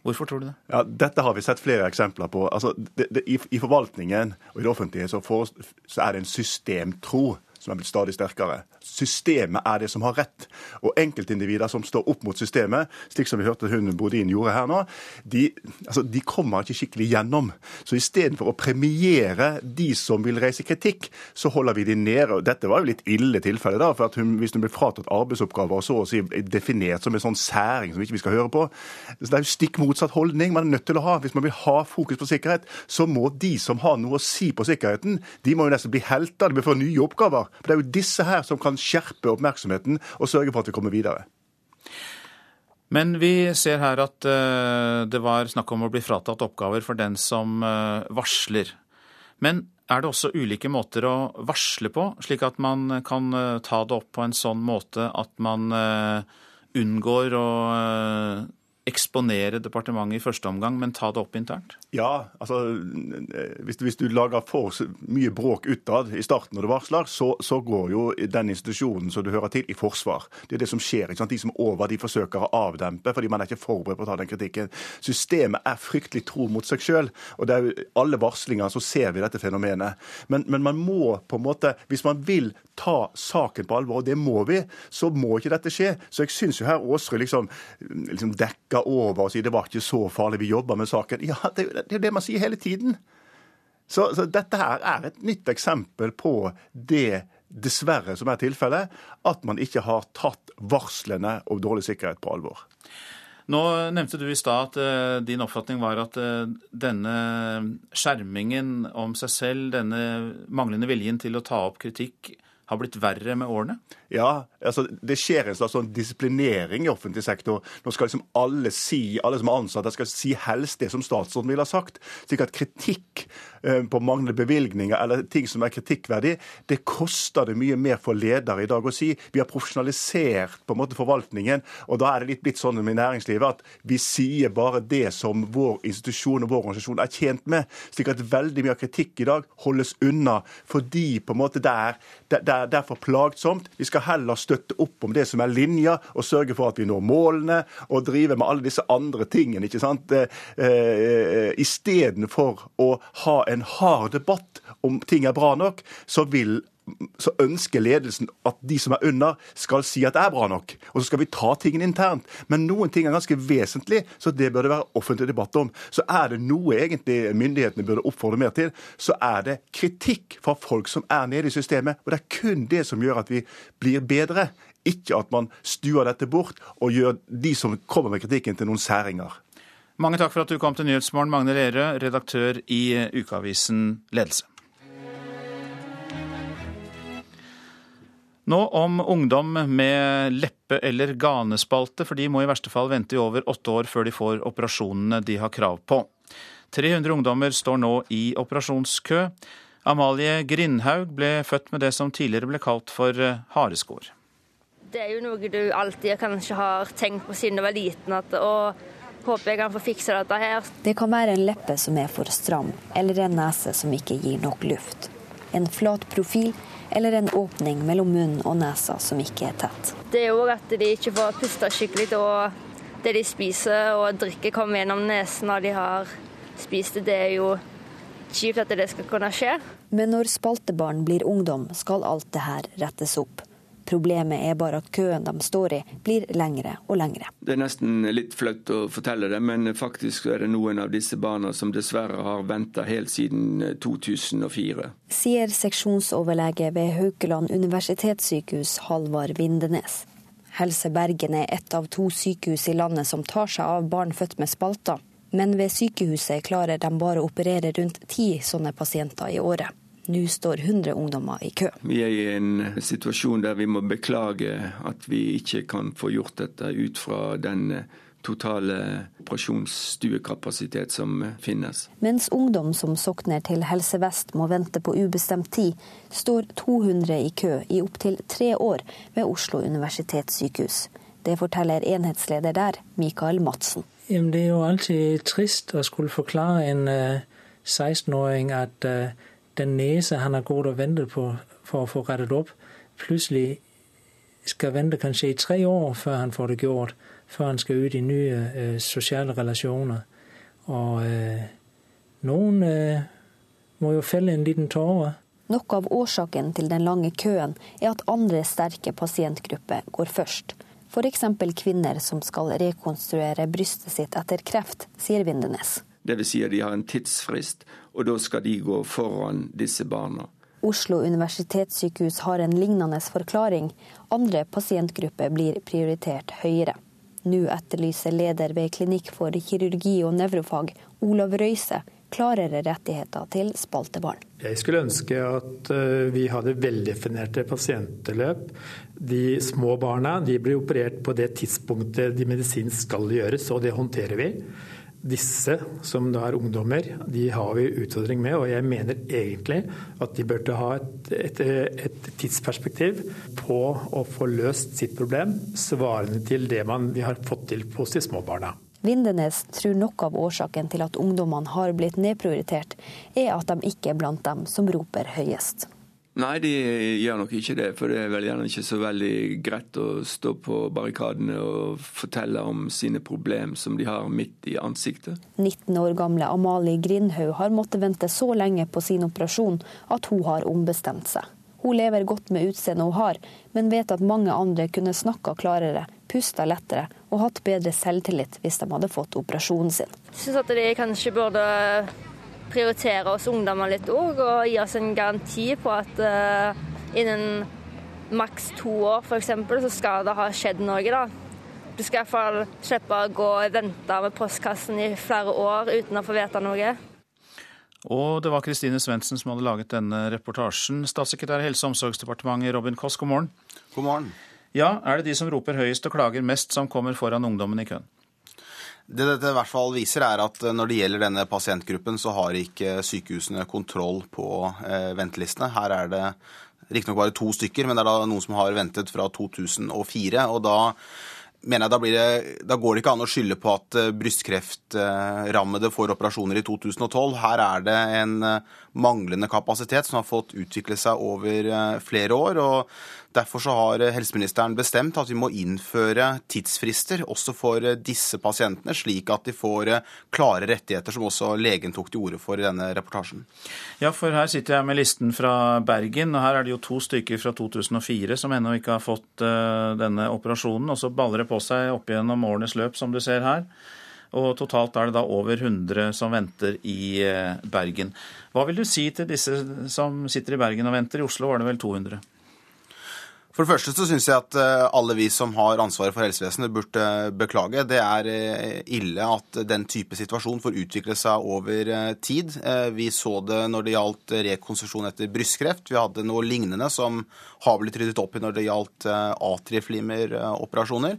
Hvorfor tror du det? Ja, Dette har vi sett flere eksempler på. Altså, det, det, i, i, forvaltningen og i det offentlige så, for, så er det en systemtro som er blitt stadig sterkere systemet er det som har rett. Og enkeltindivider som står opp mot systemet, slik som vi hørte hun Bodin gjorde her nå, de, altså, de kommer ikke skikkelig gjennom. Så istedenfor å premiere de som vil reise kritikk, så holder vi de nede. Og dette var jo litt ille tilfelle, da, for hun, hvis hun blir fratatt arbeidsoppgaver og så å si definert som en sånn særing som ikke vi skal høre på så Det er jo stikk motsatt holdning man er nødt til å ha. Hvis man vil ha fokus på sikkerhet, så må de som har noe å si på sikkerheten, de må jo nesten bli helter. De bør få nye oppgaver. For det er jo disse her som kan skjerpe oppmerksomheten og sørge for at vi kommer videre. Men vi ser her at uh, det var snakk om å bli fratatt oppgaver for den som uh, varsler. Men er det også ulike måter å varsle på, slik at man kan uh, ta det opp på en sånn måte at man unngår å eksponere departementet i første omgang, men ta det opp internt? Ja, altså hvis, hvis du lager for mye bråk utad i starten når du varsler, så, så, går jo den institusjonen som du hører til, i forsvar. Det er det som skjer. ikke sant? De som over, de forsøker å avdempe fordi man er ikke forberedt på å ta den kritikken. Systemet er fryktelig tro mot seg sjøl, og det er jo alle varslinger så ser vi dette fenomenet. Men, men man må på en måte, hvis man vil ta saken på alvor, og det må vi, så må ikke dette skje. Så jeg syns jo her Aasrud liksom, liksom dekker over og sier det var ikke så farlig, vi jobber med saken. Ja, det, er det man sier hele tiden. Så, så, dette her er et nytt eksempel på det, dessverre, som er tilfellet, at man ikke har tatt varslene om dårlig sikkerhet på alvor. Nå nevnte du i stad at uh, din oppfatning var at uh, denne skjermingen om seg selv, denne manglende viljen til å ta opp kritikk, har blitt verre med årene? Ja, altså det skjer en slags sånn disiplinering i offentlig sektor. Nå skal liksom alle si, alle som er ansatte, skal si helst det som statsråden ville ha sagt. Slik at kritikk på manglende bevilgninger eller ting som er kritikkverdig, det koster det mye mer for ledere i dag å si. Vi har profesjonalisert på en måte forvaltningen, og da er det litt blitt sånn i næringslivet at vi sier bare det som vår institusjon og vår organisasjon er tjent med. Slik at veldig mye av kritikk i dag holdes unna fordi på en måte det er, det er, det er for plagsomt. Vi skal heller støtte opp om det som er linja, og sørge for at vi når målene, og drive med alle disse andre tingene. ikke sant? Eh, eh, Istedenfor å ha en hard debatt om ting er bra nok, så vil så ønsker ledelsen at de som er under, skal si at det er bra nok. Og så skal vi ta tingene internt. Men noen ting er ganske vesentlig, så det bør det være offentlig debatt om. Så er det noe egentlig myndighetene burde oppfordre mer til, så er det kritikk fra folk som er nede i systemet. Og det er kun det som gjør at vi blir bedre. Ikke at man stuer dette bort og gjør de som kommer med kritikken, til noen særinger. Mange takk for at du kom til Nyhetsmorgen, Magne Lerøe, redaktør i ukeavisen Ledelse. Nå om ungdom med leppe- eller ganespalte, for de må i verste fall vente i over åtte år før de får operasjonene de har krav på. 300 ungdommer står nå i operasjonskø. Amalie Grindhaug ble født med det som tidligere ble kalt for eh, hareskår. Det er jo noe du alltid kanskje har tenkt på siden du var liten, at å, håper jeg kan få fiksa dette her. Det kan være en leppe som er for stram, eller en nese som ikke gir nok luft. En flat profil eller en åpning mellom munnen og nesa som ikke er tett. Det er òg at de ikke får puste skikkelig, og det de spiser og drikker kommer gjennom nesen når de har spist det. Det er jo kjipt at det skal kunne skje. Men når spaltebarn blir ungdom, skal alt det her rettes opp. Problemet er bare at køen de står i, blir lengre og lengre. Det er nesten litt flaut å fortelle det, men faktisk er det noen av disse barna som dessverre har venta helt siden 2004. Eh, Sier seksjonsoverlege ved Haukeland universitetssykehus Halvard Vindenes. Helse Bergen er ett av to sykehus i landet som tar seg av barn født med spalter. Men ved sykehuset klarer de bare å operere rundt ti sånne pasienter i året. Nå står 100 ungdommer i kø. Vi er i en situasjon der vi må beklage at vi ikke kan få gjort dette ut fra den totale operasjonsstuekapasitet som finnes. Mens ungdom som sokner til Helse Vest må vente på ubestemt tid, står 200 i kø i opptil tre år ved Oslo universitetssykehus. Det forteller enhetsleder der, Mikael Madsen. Jamen, det er jo alltid trist å skulle forklare en 16-åring uh, at den nese han har gått og ventet på for å få rettet opp, plutselig skal vente kanskje i tre år før han får det gjort. Før han skal ut i nye uh, sosiale relasjoner. Og noen må jo felle en liten tåre. Noe av årsaken til den lange køen er at andre sterke pasientgrupper går først. F.eks. kvinner som skal rekonstruere brystet sitt etter kreft, sier Vindenes. Dvs. Si at de har en tidsfrist, og da skal de gå foran disse barna. Oslo universitetssykehus har en lignende forklaring. Andre pasientgrupper blir prioritert høyere. Nå etterlyser leder ved Klinikk for kirurgi og nevrofag, Olav Røise, klarere rettigheter til spaltebarn. Jeg skulle ønske at eh, vi hadde veldefinerte pasientløp. De små barna de blir operert på det tidspunktet de medisinsk skal gjøres, og det håndterer vi. Disse, som da er ungdommer, de har vi utfordring med. Og jeg mener egentlig at de burde ha et, et, et tidsperspektiv på å få løst sitt problem, svarende til det man, vi har fått til hos de små barna. Vindenes tror noe av årsaken til at ungdommene har blitt nedprioritert, er at de ikke er blant dem som roper høyest. Nei, de gjør nok ikke det. For det er vel gjerne ikke så veldig greit å stå på barrikadene og fortelle om sine problem som de har midt i ansiktet. 19 år gamle Amalie Grindhaug har måttet vente så lenge på sin operasjon at hun har ombestemt seg. Hun lever godt med utseendet hun har, men vet at mange andre kunne snakka klarere, pusta lettere og hatt bedre selvtillit hvis de hadde fått operasjonen sin. Jeg syns at de kanskje burde prioritere oss ungdommer litt òg, og gi oss en garanti på at uh, innen maks to år f.eks. så skal det ha skjedd noe. da. Du skal i hvert fall slippe å gå og vente med postkassen i flere år uten å få vite noe. Og det var Kristine Svendsen som hadde laget denne reportasjen. Statssekretær i Helse- og omsorgsdepartementet Robin Koss, god morgen. God morgen. Ja, Er det de som roper høyest og klager mest, som kommer foran ungdommen i køen? Det dette i hvert fall viser, er at når det gjelder denne pasientgruppen, så har ikke sykehusene kontroll på eh, ventelistene. Her er det riktignok bare to stykker, men det er da noen som har ventet fra 2004. og da mener jeg da, det, da, går det ikke an å skylde på at eh, brystkreftrammede får operasjoner i 2012. Her er det en eh, manglende kapasitet som har fått utvikle seg over eh, flere år. og Derfor så har helseministeren bestemt at vi må innføre tidsfrister også for disse pasientene, slik at de får klare rettigheter, som også legen tok til orde for i denne reportasjen. Ja, for her sitter jeg med listen fra Bergen, og her er det jo to stykker fra 2004 som ennå ikke har fått denne operasjonen. Og så baller det på seg opp gjennom årenes løp, som du ser her. Og totalt er det da over 100 som venter i Bergen. Hva vil du si til disse som sitter i Bergen og venter? I Oslo var det vel 200? For det første så syns jeg at alle vi som har ansvaret for helsevesenet, burde beklage. Det er ille at den type situasjon får utvikle seg over tid. Vi så det når det gjaldt rekonsesjon etter brystkreft. Vi hadde noe lignende som har blitt ryddet opp i når det gjaldt atrieflimmeroperasjoner.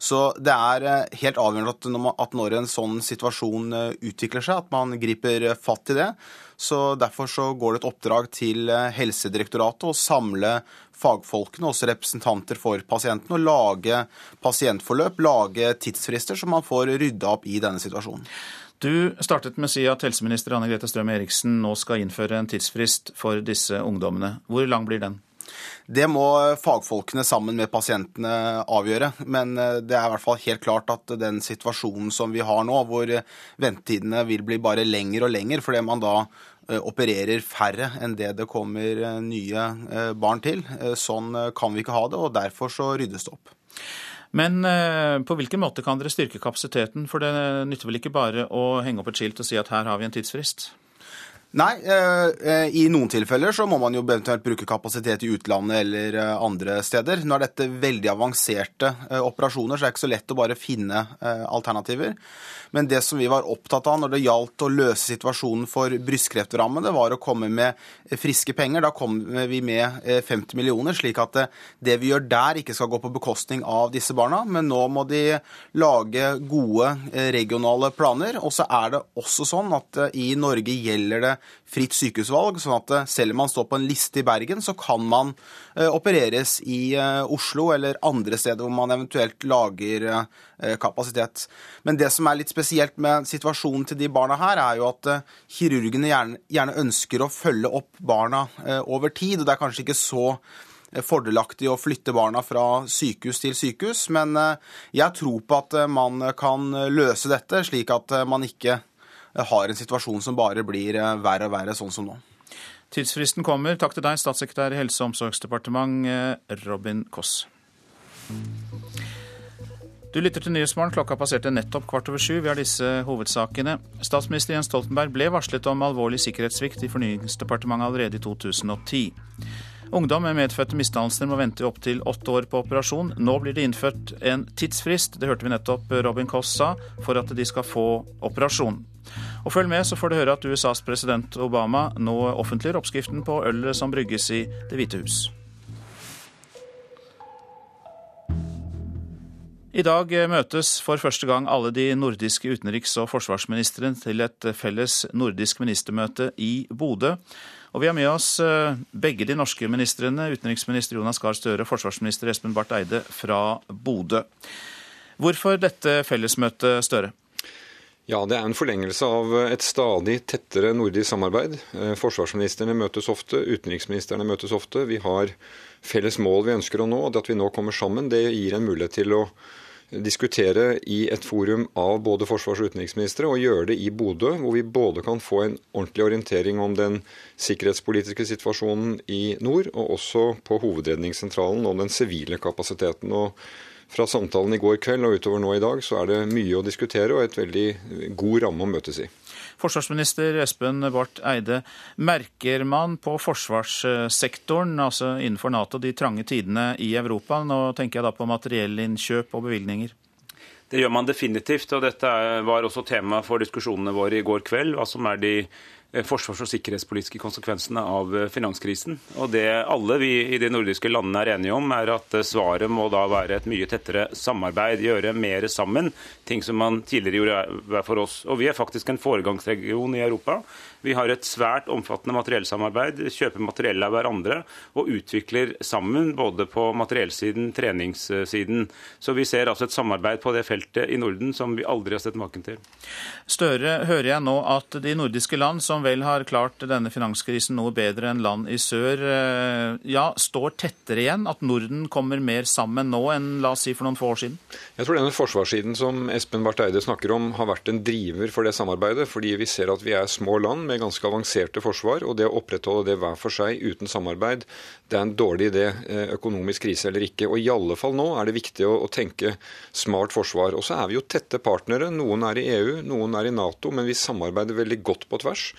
Så det er helt avgjørende at når en sånn situasjon utvikler seg, at man griper fatt i det. Så Derfor så går det et oppdrag til Helsedirektoratet å samle fagfolkene, også representanter for pasientene, og lage pasientforløp, lage tidsfrister, så man får rydda opp i denne situasjonen. Du startet med å si at helseminister Anne Grete Strøm Eriksen nå skal innføre en tidsfrist for disse ungdommene. Hvor lang blir den? Det må fagfolkene sammen med pasientene avgjøre. Men det er i hvert fall helt klart at den situasjonen som vi har nå, hvor ventetidene vil bli bare lengre og lengre fordi man da opererer færre enn det det kommer nye barn til. Sånn kan vi ikke ha det, og derfor så ryddes det opp. Men på hvilken måte kan dere styrke kapasiteten? For det nytter vel ikke bare å henge opp et skilt og si at her har vi en tidsfrist? Nei, eh, i noen tilfeller så må man jo eventuelt bruke kapasitet i utlandet eller eh, andre steder. Nå er dette veldig avanserte eh, operasjoner, så det er ikke så lett å bare finne alternativer. Men det som vi var opptatt av når det gjaldt å løse situasjonen for brystkreftrammede, var å komme med friske penger. Da kom vi med 50 millioner, slik at det vi gjør der, ikke skal gå på bekostning av disse barna. Men nå må de lage gode regionale planer. Og så er det også sånn at i Norge gjelder det fritt sykehusvalg, sånn at eh, selv om man står på en liste i Bergen, så kan man eh, opereres i eh, Oslo eller andre steder hvor man eventuelt lager kapasitet. Men det som er litt spesielt med situasjonen til de barna her, er jo at kirurgene gjerne, gjerne ønsker å følge opp barna over tid, og det er kanskje ikke så fordelaktig å flytte barna fra sykehus til sykehus, men jeg tror på at man kan løse dette, slik at man ikke har en situasjon som bare blir eh, verre og verre, sånn som nå. Tidsfristen kommer. Takk til deg, statssekretær i Helse- og omsorgsdepartement, eh, Robin Koss. Du lytter til Nyhetsmorgen. Klokka passerte nettopp kvart over sju. Vi har disse hovedsakene. Statsminister Jens Stoltenberg ble varslet om alvorlig sikkerhetssvikt i Fornyingsdepartementet allerede i 2010. Ungdom med medfødte misdannelser må vente opptil åtte år på operasjon. Nå blir det innført en tidsfrist, det hørte vi nettopp Robin Koss sa, for at de skal få operasjon. Og følg med, så får du høre at USAs president Obama nå offentliggjør oppskriften på ølet som brygges i Det hvite hus. I dag møtes for første gang alle de nordiske utenriks- og forsvarsministrene til et felles nordisk ministermøte i Bodø. Og vi har med oss eh, begge de norske ministrene, utenriksminister Jonas Gahr Støre og forsvarsminister Espen Barth Eide fra Bodø. Hvorfor dette fellesmøtet, Støre? Ja, Det er en forlengelse av et stadig tettere nordisk samarbeid. Eh, forsvarsministrene møtes ofte, utenriksministrene møtes ofte. Vi har felles mål vi ønsker å nå. og Det At vi nå kommer sammen, det gir en mulighet til å diskutere i et forum av både forsvars- og utenriksministre, og gjøre det i Bodø, hvor vi både kan få en ordentlig orientering om den sikkerhetspolitiske situasjonen i nord, og også på Hovedredningssentralen om den sivile kapasiteten. og fra samtalen i går kveld og utover nå i dag, så er det mye å diskutere og et veldig god ramme å møtes i. Forsvarsminister Espen Barth Eide, merker man på forsvarssektoren, altså innenfor Nato, de trange tidene i Europa? Nå tenker jeg da på materiellinnkjøp og bevilgninger. Det gjør man definitivt, og dette var også tema for diskusjonene våre i går kveld. Hva som er de forsvars- og sikkerhetspolitiske konsekvensene av eh, finanskrisen. Og Det alle vi i de nordiske landene er enige om, er at eh, svaret må da være et mye tettere samarbeid, gjøre mer sammen. Ting som man tidligere gjorde for oss. Og Vi er faktisk en foregangsregion i Europa. Vi har et svært omfattende materiellsamarbeid, kjøper materiell av hverandre og utvikler sammen både på materiellsiden, treningssiden. Så vi ser altså et samarbeid på det feltet i Norden som vi aldri har sett maken til. Støre, hører jeg nå at de nordiske land, som vel har klart denne finanskrisen noe bedre enn land i sør, eh, ja, står tettere igjen? At Norden kommer mer sammen nå enn la oss si for noen få år siden? Jeg tror denne forsvarssiden som Espen Barth Eide snakker om, har vært en driver for det samarbeidet. Fordi vi ser at vi er små land med ganske avanserte forsvar. Og det å opprettholde det hver for seg uten samarbeid, det er en dårlig idé. Eh, økonomisk krise eller ikke. Og i alle fall nå er det viktig å, å tenke smart forsvar. Og så er vi jo tette partnere. Noen er i EU, noen er i Nato, men vi samarbeider veldig godt på tvers.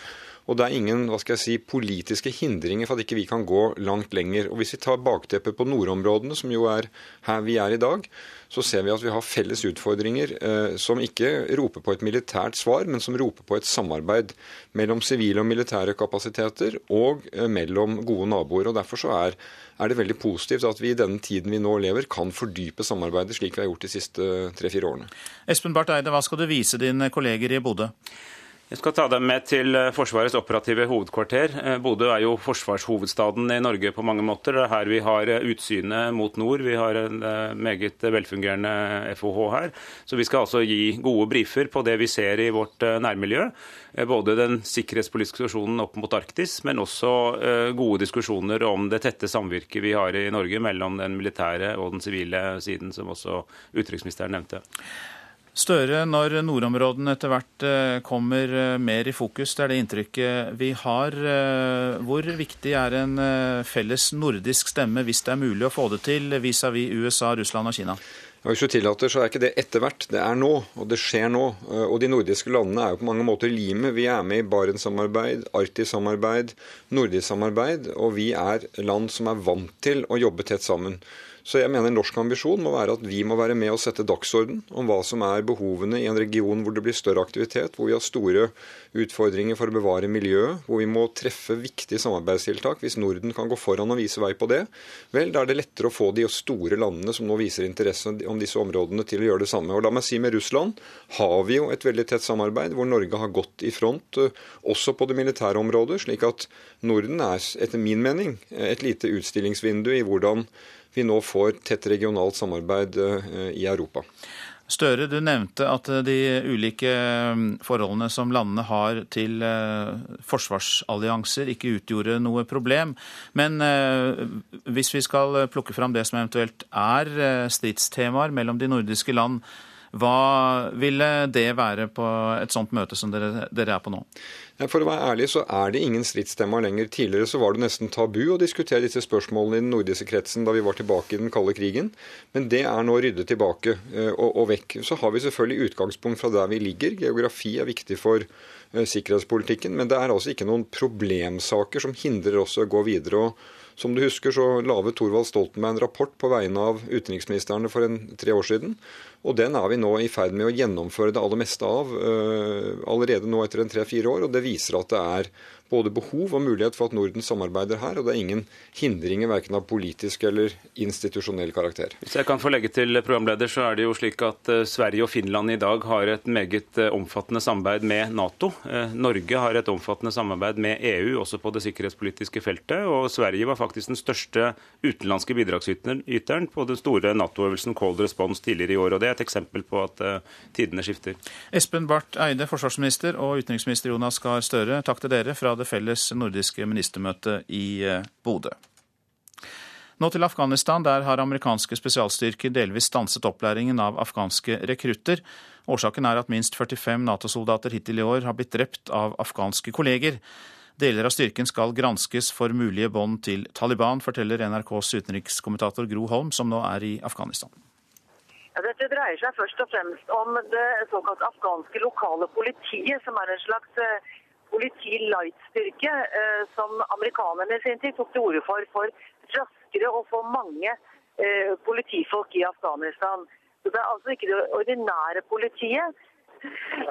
Og det er ingen hva skal jeg si, politiske hindringer for at ikke vi kan gå langt lenger. Og Hvis vi tar bakteppet på nordområdene, som jo er her vi er i dag, så ser vi at vi har felles utfordringer eh, som ikke roper på et militært svar, men som roper på et samarbeid mellom sivile og militære kapasiteter og eh, mellom gode naboer. og Derfor så er, er det veldig positivt at vi i denne tiden vi nå lever, kan fordype samarbeidet slik vi har gjort de siste tre-fire årene. Espen Barth Eide, hva skal du vise dine kolleger i Bodø? Jeg skal ta deg med til eh, Forsvarets operative hovedkvarter. Eh, Bodø er jo forsvarshovedstaden i Norge på mange måter. Det er her vi har eh, utsynet mot nord. Vi har en meget velfungerende FOH her. Så vi skal altså gi gode brifer på det vi ser i vårt nærmiljø. Både den sikkerhetspolitiske situasjonen opp mot Arktis, men også gode diskusjoner om det tette samvirket vi har i Norge mellom den militære og den sivile siden, som også utenriksministeren nevnte. Støre, når nordområdene etter hvert eh, kommer eh, mer i fokus, det er det inntrykket vi har. Eh, hvor viktig er en felles nordisk stemme, hvis det er mulig å få det til, vis-à-vis -vis USA, Russland og Kina? Hvis du tillater, så er ikke det etter hvert. Det er nå, og det skjer nå. Og de nordiske landene er jo på mange måter limet. Vi er med i Barentssamarbeid, Arktis-samarbeid, nordisk samarbeid, og vi er land som er vant til å jobbe tett sammen. Så jeg mener norsk ambisjon må være at vi må være med og sette dagsorden om hva som er behovene i en region hvor det blir større aktivitet, hvor vi har store utfordringer for å bevare miljøet, hvor vi må treffe viktige samarbeidstiltak. Hvis Norden kan gå foran og vise vei på det, vel, da er det lettere å få de store landene som nå viser interesse om disse områdene, til å gjøre det samme. Og la meg si med Russland har vi jo et veldig tett samarbeid, hvor Norge har gått i front, eh, også på det militære området, slik at Norden er etter min mening et lite utstillingsvindu i hvordan vi nå får tett regionalt samarbeid eh, i Europa. Støre, du nevnte at de ulike mm, forholdene som landene har til eh, forsvarsallianser ikke utgjorde noe problem. Men eh, hvis vi skal plukke fram det som eventuelt er stridstemaer mellom de nordiske land, hva ville det være på et sånt møte som dere, dere er på nå? For å være ærlig så er det ingen stridstemaer lenger. Tidligere så var det nesten tabu å diskutere disse spørsmålene i den nordiske kretsen da vi var tilbake i den kalde krigen. Men det er nå ryddet tilbake eh, og, og vekk. Så har vi selvfølgelig utgangspunkt fra der vi ligger. Geografi er viktig for uh, sikkerhetspolitikken. Men det er altså ikke noen problemsaker som hindrer oss å gå videre. og som du husker, så laget Thorvald Stoltenberg en rapport på vegne av utenriksministrene for en, tre år siden. Og den er vi nå i ferd med å gjennomføre det aller meste av uh, allerede nå etter en tre-fire år. Og det viser at det er både behov og mulighet for at Norden samarbeider her, og det er ingen hindringer verken av politisk eller institusjonell karakter. Hvis jeg kan få legge til programleder, så er det jo slik at uh, Sverige og Finland i dag har et meget uh, omfattende samarbeid med Nato. Norge har et omfattende samarbeid med EU, også på det sikkerhetspolitiske feltet. Og Sverige var faktisk den største utenlandske bidragsyteren på den store Nato-øvelsen Cold Response tidligere i år. og Det er et eksempel på at uh, tidene skifter. Espen Barth Eide, forsvarsminister, og utenriksminister Jonas Gahr Støre, takk til dere fra det felles nordiske ministermøtet i uh, Bodø. Nå til Afghanistan. Der har amerikanske spesialstyrker delvis stanset opplæringen av afghanske rekrutter. Årsaken er at minst 45 Nato-soldater hittil i år har blitt drept av afghanske kolleger. Deler av styrken skal granskes for mulige bånd til Taliban, forteller NRKs utenrikskommentator Gro Holm, som nå er i Afghanistan. Ja, dette dreier seg først og fremst om det såkalt afghanske lokale politiet, som er en slags eh, politi-light-styrke eh, som amerikanerne i sin tid tok til orde for for raskere å få mange eh, politifolk i Afghanistan. Så Det er altså ikke det ordinære politiet.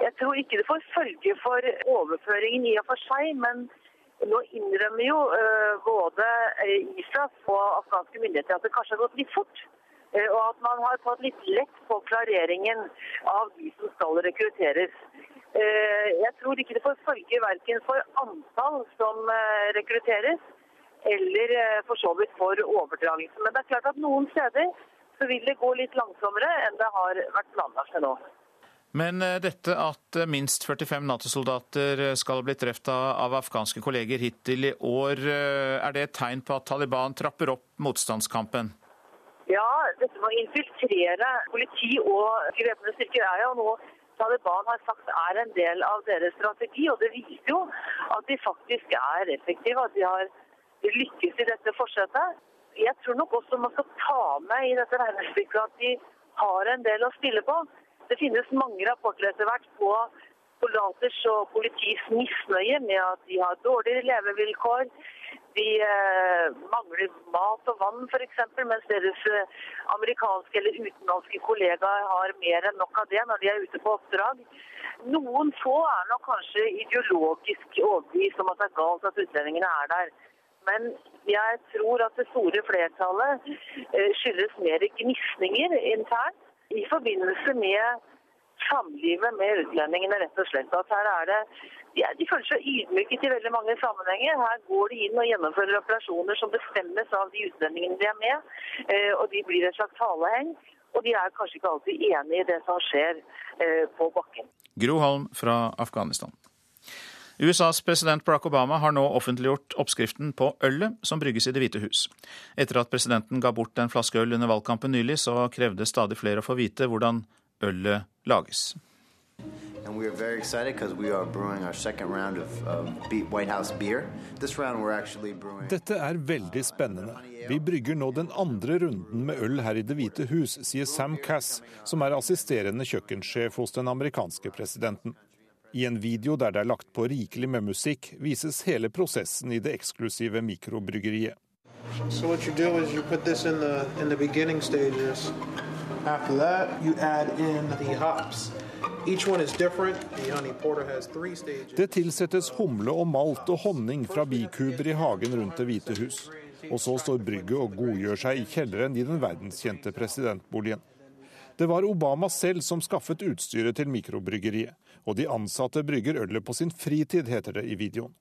Jeg tror ikke det får følge for overføringen i og for seg, men nå innrømmer jo både ISAF og afghanske myndigheter at det kanskje har gått litt fort. Eh, og at man har tatt litt lett på klareringen av de som skal rekrutteres. Eh, jeg tror ikke det får følge verken for antall som eh, rekrutteres, eller for så vidt for overdragelse. Men det er klart at noen steder så vil det gå litt langsommere enn det har vært planlagt til nå. Men dette at minst 45 Nato-soldater skal ha blitt drept av afghanske kolleger hittil i år, er det et tegn på at Taliban trapper opp motstandskampen? Ja, dette med å infiltrere politi og væpnede styrker er jo noe Taliban har sagt er en del av deres strategi. Og det viser jo at de faktisk er effektive, at de har lykkes i dette forsettet. Jeg tror nok også man skal ta med i dette regnestykket at de har en del å spille på. Det finnes mange rapporter etter hvert på soldaters og politis misnøye med at de har dårligere levevilkår, de eh, mangler mat og vann f.eks., mens deres eh, amerikanske eller utenlandske kollegaer har mer enn nok av det når de er ute på oppdrag. Noen få er nok kanskje ideologisk overbevist om at det er galt at utlendingene er der. Men jeg tror at det store flertallet eh, skyldes mer gnisninger internt i forbindelse med samlivet med utlendingene, rett og slett. At her er det ja, de føler seg ydmyket i veldig mange sammenhenger. Her går de inn og gjennomfører operasjoner som bestemmes av de utlendingene de er med, eh, og de blir et slags haleheng. Og de er kanskje ikke alltid enig i det som skjer eh, på bakken. Gro Holm fra Afghanistan. USAs president Barack Obama har nå offentliggjort oppskriften på ølet som brygges i Det hvite hus. Etter at presidenten ga bort en flaske øl under valgkampen nylig, så krevde stadig flere å få vite hvordan ølet lages. and we are very excited because we are brewing our second round of, of White House beer. This round we're actually brewing. Dette er veldig spennende. Vi brygger nå den andre runden med øl her i Det hvite hus, sier Sam Cass, som er assisterende kjøkkensjef hos den amerikanske presidenten. I en video der det er lagt på rikelig med musikk, vises hele prosessen i det eksklusive mikrobryggeriet. So what you do is you put this in the in the beginning stages. After that, you add in the hops. Det tilsettes humle og malt og honning fra bikuber i hagen rundt Det hvite hus. Og så står brygget og godgjør seg i kjelleren i den verdenskjente presidentboligen. Det var Obama selv som skaffet utstyret til mikrobryggeriet, og de ansatte brygger ølet på sin fritid, heter det i videoen.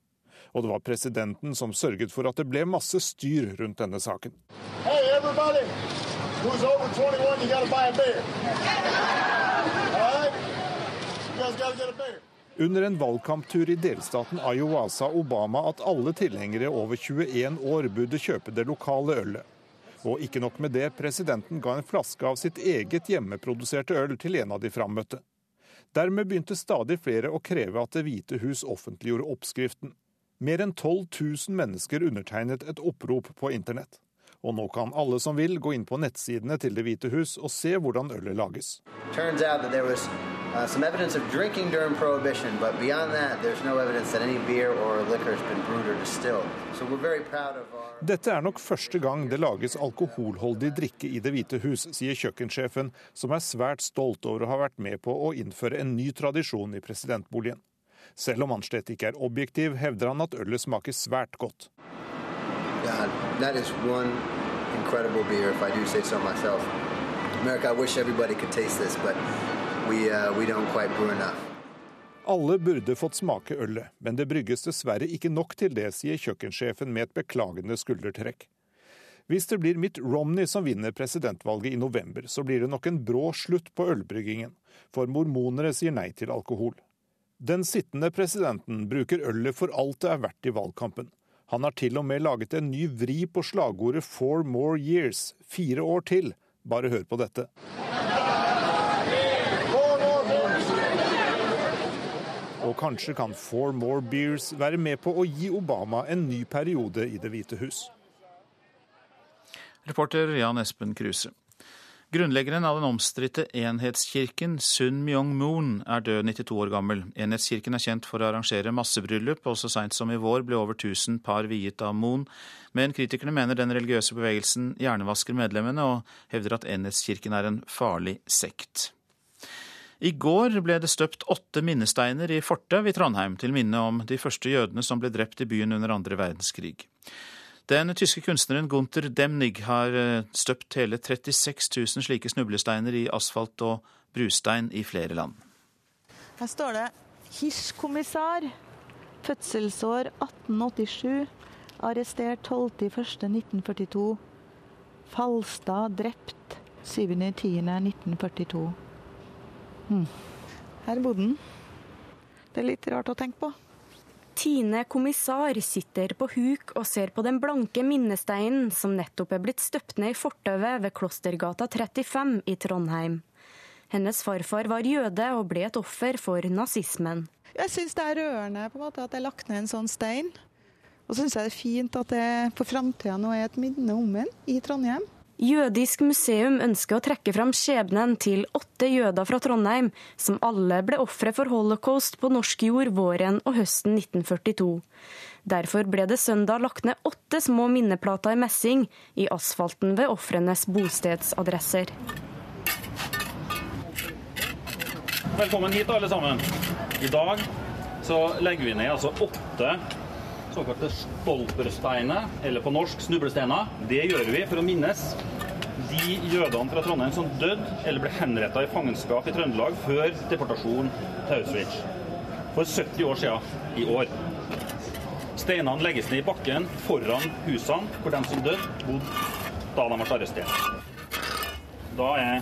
Og det var presidenten som sørget for at det ble masse styr rundt denne saken. Hey, over 21, you gotta buy a beer. Under en valgkamptur i delstaten Iowa sa Obama at alle tilhengere over 21 år burde kjøpe det lokale ølet. Og ikke nok med det, presidenten ga en flaske av sitt eget hjemmeproduserte øl til en av de frammøtte. Dermed begynte stadig flere å kreve at Det hvite hus offentliggjorde oppskriften. Mer enn 12 000 mennesker undertegnet et opprop på internett. Og nå kan alle som vil gå inn på nettsidene til Det hvite hus og se hvordan ølet lages. Uh. Dette er nok første gang det lages alkoholholdig drikke i Det hvite hus, sier kjøkkensjefen, som er svært stolt over å ha vært med på å innføre en ny tradisjon i presidentboligen. Selv om han slett ikke er objektiv, hevder han at ølet smaker svært godt. God, that is one incredible beer, if I do say so myself. America, I wish everybody could taste this, but we, uh, we don't quite brew enough. Alle burde fått smake ølet, men det brygges dessverre ikke nok til det, sier kjøkkensjefen med et beklagende skuldertrekk. Hvis det blir Mitt Romney som vinner presidentvalget i november, så blir det nok en brå slutt på ølbryggingen, for mormonere sier nei til alkohol. Den sittende presidenten bruker ølet for alt det er verdt i valgkampen. Han har til og med laget en ny vri på slagordet 'four more years', fire år til. Bare hør på dette. Og kanskje kan Four More Beers være med på å gi Obama en ny periode i Det hvite hus. Reporter Jan Espen Kruse. Grunnleggeren av den omstridte enhetskirken Sun Myong Moon er død 92 år gammel. Enhetskirken er kjent for å arrangere massebryllup, og så seint som i vår ble over 1000 par viet av Moon. Men kritikerne mener den religiøse bevegelsen hjernevasker medlemmene, og hevder at enhetskirken er en farlig sekt. I går ble det støpt åtte minnesteiner i Fortau ved Trondheim til minne om de første jødene som ble drept i byen under andre verdenskrig. Den tyske kunstneren Gunther Demnig har eh, støpt hele 36 000 slike snublesteiner i asfalt og brustein i flere land. Her står det 'Hirsch-kommissær'. Fødselsår 1887. Arrestert 12.01.1942. Falstad drept 7.10.1942. Hmm. Her bodde han. Det er litt rart å tenke på. Tine kommissar sitter på huk og ser på den blanke minnesteinen som nettopp er blitt støpt ned i fortauet ved Klostergata 35 i Trondheim. Hennes farfar var jøde og ble et offer for nazismen. Jeg syns det er rørende på en måte at det er lagt ned en sånn stein. Og så syns jeg det er fint at det for framtida nå er et minne om den i Trondheim. Jødisk museum ønsker å trekke fram skjebnen til åtte jøder fra Trondheim, som alle ble ofre for holocaust på norsk jord våren og høsten 1942. Derfor ble det søndag lagt ned åtte små minneplater i messing i asfalten ved ofrenes bostedsadresser. Velkommen hit, alle sammen. I dag så legger vi ned altså åtte såkalte stolpersteiner, eller på norsk snublesteiner. Det gjør vi for å minnes de jødene fra Trondheim som døde eller ble henretta i fangenskap i Trøndelag før deportasjon til Auschwitz. For 70 år siden i år. Steinene legges ned i bakken foran husene hvor de som døde, bodde da de ble arrestert. Da er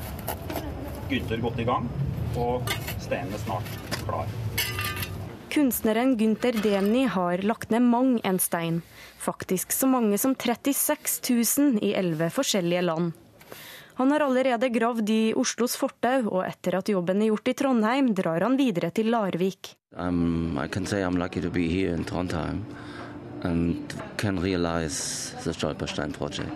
Gynter godt i gang, og steinen er snart klar. Kunstneren Gunther Demny har lagt ned mang en stein. Faktisk så mange som 36 000 i elleve forskjellige land. Han har allerede gravd i Oslos fortau, og etter at jobben er gjort i Trondheim, drar han videre til Larvik. Um, I can say I'm lucky to be here in Trondheim and can realize the Stolperstein project.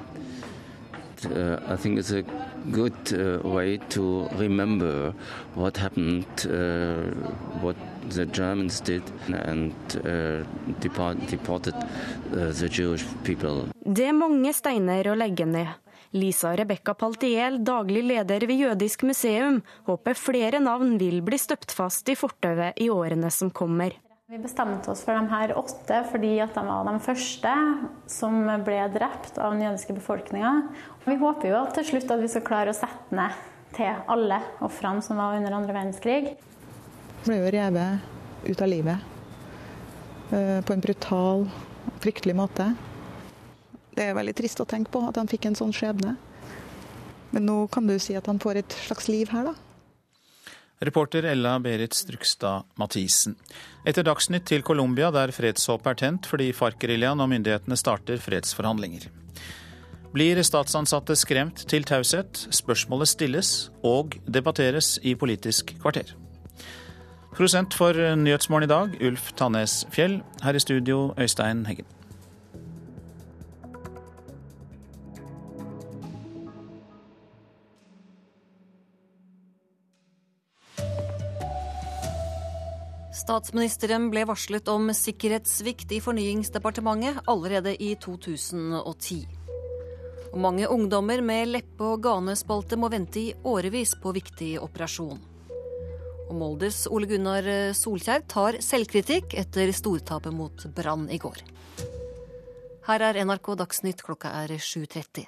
Uh, I think it's a good uh, way to remember what happened, uh, what the Germans did, and uh, depart, deported uh, the Jewish people. Det er mange steiner å legge ned. Lisa Rebekka Paltiel, daglig leder ved Jødisk museum, håper flere navn vil bli støpt fast i fortauet i årene som kommer. Vi bestemte oss for de her åtte fordi at de var de første som ble drept av den jødiske befolkninga. Vi håper jo til slutt at vi skal klare å sette ned til alle ofrene som var under andre verdenskrig. Ble jo revet ut av livet eh, på en brutal, fryktelig måte. Det er veldig trist å tenke på at han fikk en sånn skjebne. Men nå kan du si at han får et slags liv her, da. Reporter Ella Berit Strukstad Mathisen. Etter Dagsnytt til Colombia, der fredshåpet er tent fordi FARC-geriljaen og myndighetene starter fredsforhandlinger. Blir statsansatte skremt til taushet? Spørsmålet stilles og debatteres i Politisk kvarter. Prosent for Nyhetsmorgen i dag, Ulf Tannes Fjell. Her i studio, Øystein Heggen. Statsministeren ble varslet om sikkerhetssvikt i Fornyingsdepartementet allerede i 2010. Og mange ungdommer med leppe- og ganespalte må vente i årevis på viktig operasjon. Og Molders Ole Gunnar Solkjær tar selvkritikk etter stortapet mot Brann i går. Her er NRK Dagsnytt, klokka er 7.30.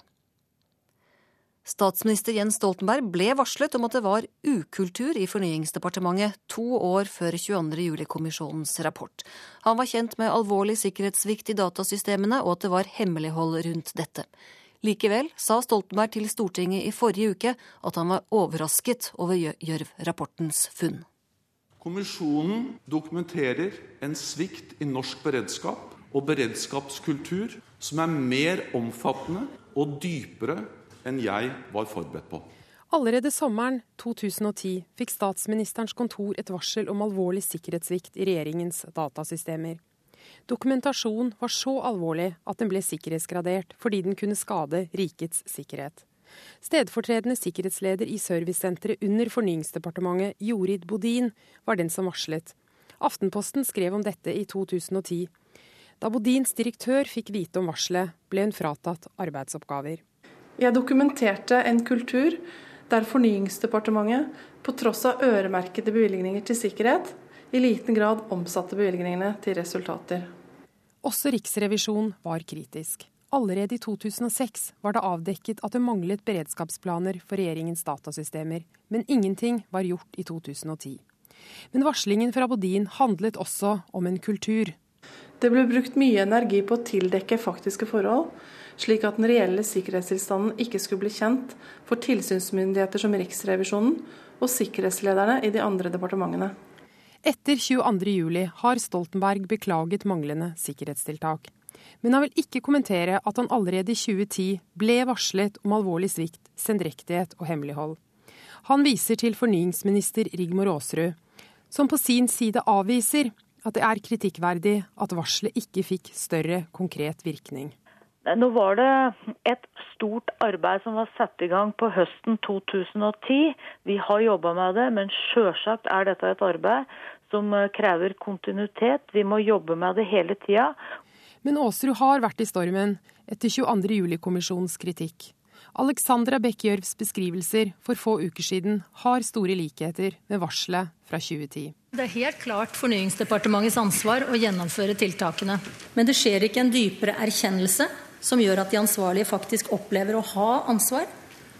Statsminister Jens Stoltenberg ble varslet om at det var ukultur i Fornyingsdepartementet to år før 22. juli-kommisjonens rapport. Han var kjent med alvorlig sikkerhetssvikt i datasystemene og at det var hemmelighold rundt dette. Likevel sa Stoltenberg til Stortinget i forrige uke at han var overrasket over Gjørv-rapportens funn. Kommisjonen dokumenterer en svikt i norsk beredskap og beredskapskultur som er mer omfattende og dypere enn jeg var forberedt på. Allerede sommeren 2010 fikk statsministerens kontor et varsel om alvorlig sikkerhetssvikt i regjeringens datasystemer. Dokumentasjonen var så alvorlig at den ble sikkerhetsgradert fordi den kunne skade rikets sikkerhet. Stedfortredende sikkerhetsleder i servicesenteret under Fornyingsdepartementet, Jorid Bodin, var den som varslet. Aftenposten skrev om dette i 2010. Da Bodins direktør fikk vite om varselet, ble hun fratatt arbeidsoppgaver. Jeg dokumenterte en kultur der Fornyingsdepartementet, på tross av øremerkede bevilgninger til sikkerhet, i liten grad omsatte bevilgningene til resultater. Også Riksrevisjonen var kritisk. Allerede i 2006 var det avdekket at det manglet beredskapsplaner for regjeringens datasystemer, men ingenting var gjort i 2010. Men varslingen fra Bodin handlet også om en kultur. Det ble brukt mye energi på å tildekke faktiske forhold, slik at den reelle sikkerhetstilstanden ikke skulle bli kjent for tilsynsmyndigheter som Riksrevisjonen og sikkerhetslederne i de andre departementene. Etter 22.07 har Stoltenberg beklaget manglende sikkerhetstiltak. Men han vil ikke kommentere at han allerede i 2010 ble varslet om alvorlig svikt, sendrektighet og hemmelighold. Han viser til fornyingsminister Rigmor Aasrud, som på sin side avviser at det er kritikkverdig at varselet ikke fikk større konkret virkning. Nå var det et stort arbeid som var satt i gang på høsten 2010. Vi har jobba med det, men sjølsagt er dette et arbeid som eh, krever kontinuitet. Vi må jobbe med det hele tida. Men Aasrud har vært i stormen etter 22. juli-kommisjonens kritikk. Alexandra Bekkjørvs beskrivelser for få uker siden har store likheter med varselet fra 2010. Det er helt klart Fornyingsdepartementets ansvar å gjennomføre tiltakene. Men det skjer ikke en dypere erkjennelse som gjør at de ansvarlige faktisk opplever å ha ansvar,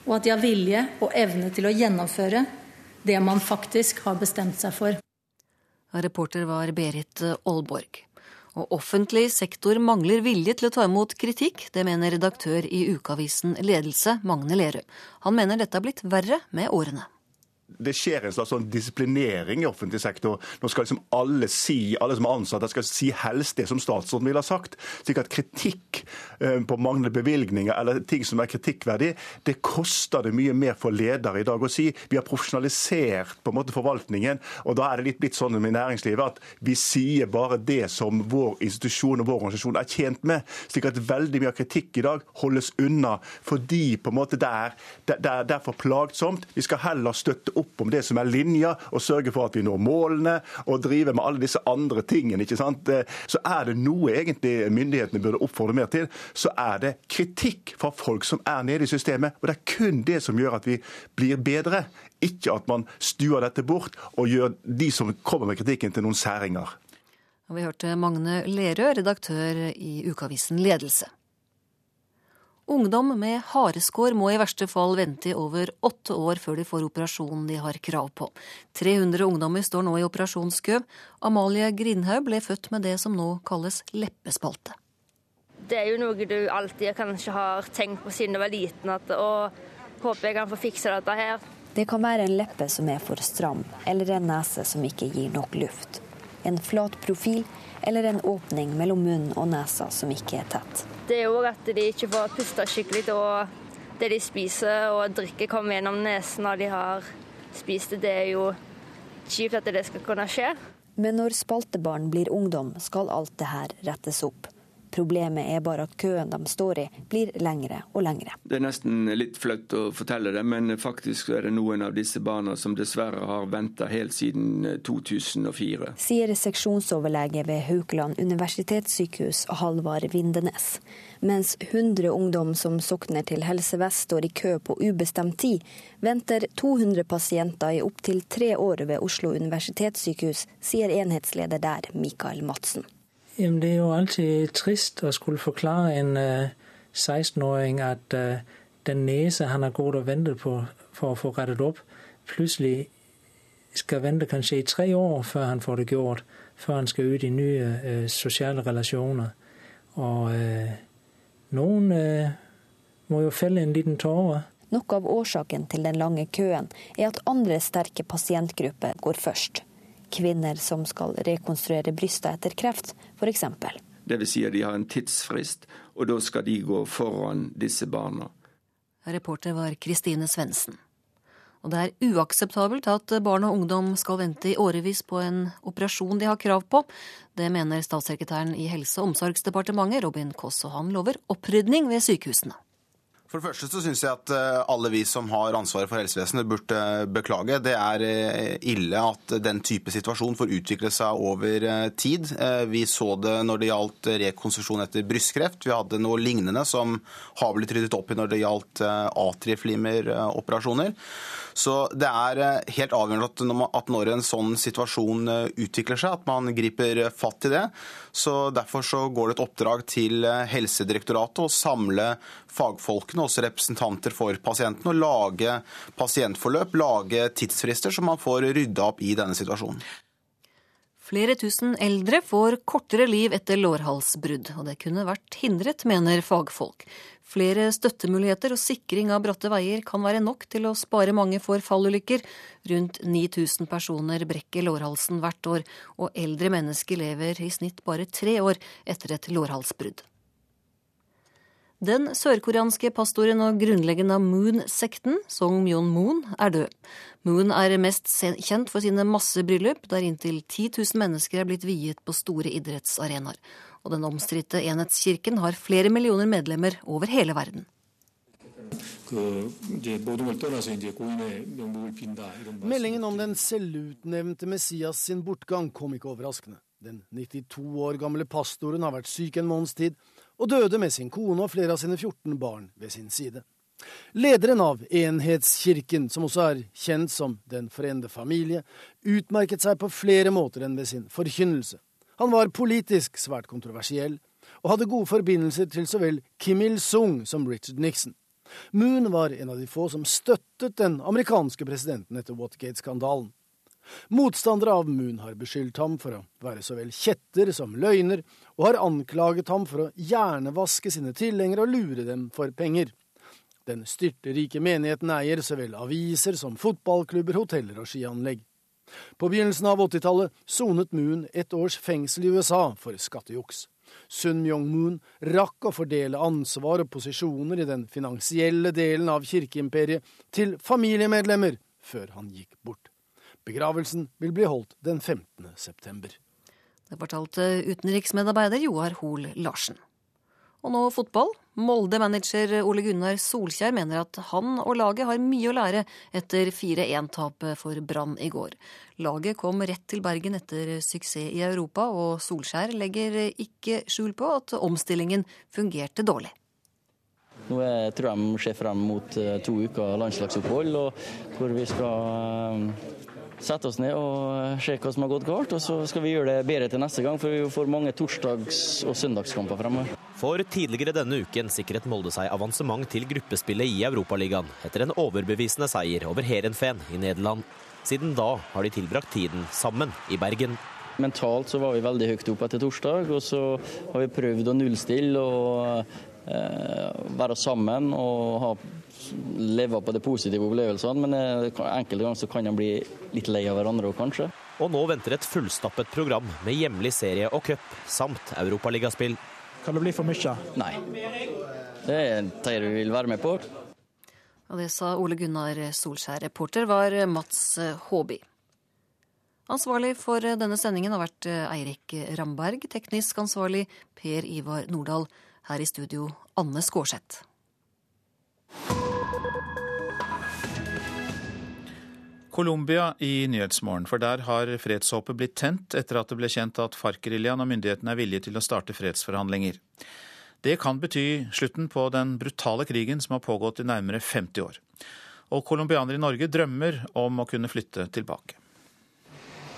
og at de har vilje og evne til å gjennomføre det man faktisk har bestemt seg for. Reporter var Berit Aalborg. Og offentlig sektor mangler vilje til å ta imot kritikk. Det mener redaktør i ukeavisen Ledelse, Magne Lerøe. Han mener dette har blitt verre med årene. Det skjer en slags sånn disiplinering i offentlig sektor. Nå skal liksom alle si, alle som er ansatte, skal si helst det som statsråden ville ha sagt. slik at kritikk eh, på manglende bevilgninger eller ting som er kritikkverdig, det koster det mye mer for ledere i dag å si. Vi har profesjonalisert på en måte forvaltningen, og da er det litt blitt sånn i næringslivet at vi sier bare det som vår institusjon og vår organisasjon er tjent med. slik at veldig mye av kritikk i dag holdes unna fordi på en måte det er, det er, det er for plagsomt. Vi skal heller støtte opp om det som er linja, og sørge for at vi når målene, og drive med alle disse andre tingene. ikke sant? Eh, så er det noe egentlig myndighetene burde oppfordre mer til, så er det kritikk fra folk som er nede i systemet. Og det er kun det som gjør at vi blir bedre. Ikke at man stuer dette bort og gjør de som kommer med kritikken til noen særinger. Og vi hørte Magne Lerøe, redaktør i ukeavisen Ledelse. Ungdom med hareskår må i verste fall vente i over åtte år før de får operasjonen de har krav på. 300 ungdommer står nå i operasjonskø. Amalie Grindhaug ble født med det som nå kalles leppespalte. Det er jo noe du alltid kanskje har tenkt på siden du var liten, at å, håper jeg kan få fikse dette her. Det kan være en leppe som er for stram, eller en nese som ikke gir nok luft. En flat profil eller en åpning mellom munn og nesa som ikke er tett. Det er òg at de ikke får puste skikkelig, og det de spiser og drikker kommer gjennom nesen når de har spist det. Det er jo kjipt at det skal kunne skje. Men når spaltebarn blir ungdom, skal alt det her rettes opp. Problemet er bare at køen de står i, blir lengre og lengre. Det er nesten litt flaut å fortelle det, men faktisk er det noen av disse barna som dessverre har venta helt siden 2004. Eh, Sier seksjonsoverlege ved Haukeland universitetssykehus Halvard Vindenes. Mens 100 ungdom som sokner til Helse Vest står i kø på ubestemt tid, venter 200 pasienter i opptil tre år ved Oslo universitetssykehus, sier enhetsleder der, Mikael Madsen. Jamen, det er jo alltid trist å skulle forklare en uh, øh, 16-åring at uh, den nese han har gått og ventet på for å få rettet opp, plutselig skal vente kanskje i tre år før han får det gjort. Før han skal ut i nye uh, sosiale relasjoner. Og noen må jo felle en liten tåre. Noe av årsaken til den lange køen er at andre sterke pasientgrupper går først kvinner som skal rekonstruere brystet etter kreft, f.eks. Dvs. Si at de har en tidsfrist, og da skal de gå foran disse barna. Reporter var Kristine Svendsen. Og det er uakseptabelt at barn og ungdom skal vente i årevis på en operasjon de har krav på. Det mener statssekretæren i Helse- og omsorgsdepartementet, Robin Koss, og han lover opprydning ved sykehusene. For det første så syns jeg at eh, alle vi som har ansvaret for helsevesenet, burde beklage. Det er eh, ille at den type situasjon får utvikle seg over eh, tid. Vi så det når det gjaldt rekonstruksjon etter brystkreft. Vi hadde noe lignende som har blitt ryddet opp i når det gjaldt atrieflimmeroperasjoner. Så det er eh, helt avgjørende at når en sånn situasjon eh, utvikler seg, at man griper fatt i det. Så Derfor så går det et oppdrag til eh, Helsedirektoratet å samle fagfolkene, også representanter for pasientene, og lage pasientforløp, lage tidsfrister, så man får rydda opp i denne situasjonen. Flere tusen eldre får kortere liv etter lårhalsbrudd, og det kunne vært hindret, mener fagfolk. Flere støttemuligheter og sikring av bratte veier kan være nok til å spare mange for fallulykker. Rundt 9000 personer brekker lårhalsen hvert år, og eldre mennesker lever i snitt bare tre år etter et lårhalsbrudd. Den sørkoreanske pastoren og grunnleggende av Moon-sekten, Song Myon-moon, er død. Moon er mest kjent for sine massebryllup, der inntil 10 000 mennesker er blitt viet på store idrettsarenaer og den omstridte enhetskirken har flere millioner medlemmer over hele verden. Meldingen om den selvutnevnte Messias sin bortgang kom ikke overraskende. Den 92 år gamle pastoren har vært syk en måneds tid, og døde med sin kone og flere av sine 14 barn ved sin side. Lederen av Enhetskirken, som også er kjent som Den forente familie, utmerket seg på flere måter enn ved sin forkynnelse. Han var politisk svært kontroversiell, og hadde gode forbindelser til så vel Kim Il-sung som Richard Nixon. Moon var en av de få som støttet den amerikanske presidenten etter Watergate-skandalen. Motstandere av Moon har beskyldt ham for å være så vel kjetter som løgner, og har anklaget ham for å hjernevaske sine tilhengere og lure dem for penger. Den styrterike menigheten eier så vel aviser som fotballklubber, hoteller og skianlegg. På begynnelsen av 80-tallet sonet Moon et års fengsel i USA for skattejuks. Sun Myung-moon rakk å fordele ansvar og posisjoner i den finansielle delen av kirkeimperiet til familiemedlemmer før han gikk bort. Begravelsen vil bli holdt den 15. september. Det fortalte utenriksmedarbeider Joar Hoel Larsen. Og nå fotball. Molde-manager Ole Gunnar Solskjær mener at han og laget har mye å lære etter 4-1-tapet for Brann i går. Laget kom rett til Bergen etter suksess i Europa, og Solskjær legger ikke skjul på at omstillingen fungerte dårlig. Nå tror jeg de ser frem mot eh, to uker landslagsopphold, hvor vi skal eh, sette oss ned og se hva som har gått galt. Og så skal vi gjøre det bedre til neste gang, for vi får mange torsdags- og søndagskamper fremover. For tidligere denne uken sikret Molde seg avansement til gruppespillet i Europaligaen etter en overbevisende seier over Heerenveen i Nederland. Siden da har de tilbrakt tiden sammen i Bergen. Mentalt så var vi veldig høyt opp etter torsdag, og så har vi prøvd å nullstille og eh, være sammen og ha leve på de positive opplevelsene, men eh, enkelte ganger så kan de bli litt lei av hverandre òg, kanskje. Og nå venter et fullstappet program med hjemlig serie og cup, samt europaligaspill. Kan det bli for mye? Nei. Det er det vi vil være med på. Og det sa Ole Gunnar Solskjær. Reporter var Mats Håby. Ansvarlig for denne sendingen har vært Eirik Ramberg, teknisk ansvarlig Per Ivar Nordahl. Her i studio Anne Skårseth. Colombia i Nyhetsmorgen, for der har fredshåpet blitt tent etter at det ble kjent at FARC-geriljaen og myndighetene er villige til å starte fredsforhandlinger. Det kan bety slutten på den brutale krigen som har pågått i nærmere 50 år. Og colombianere i Norge drømmer om å kunne flytte tilbake.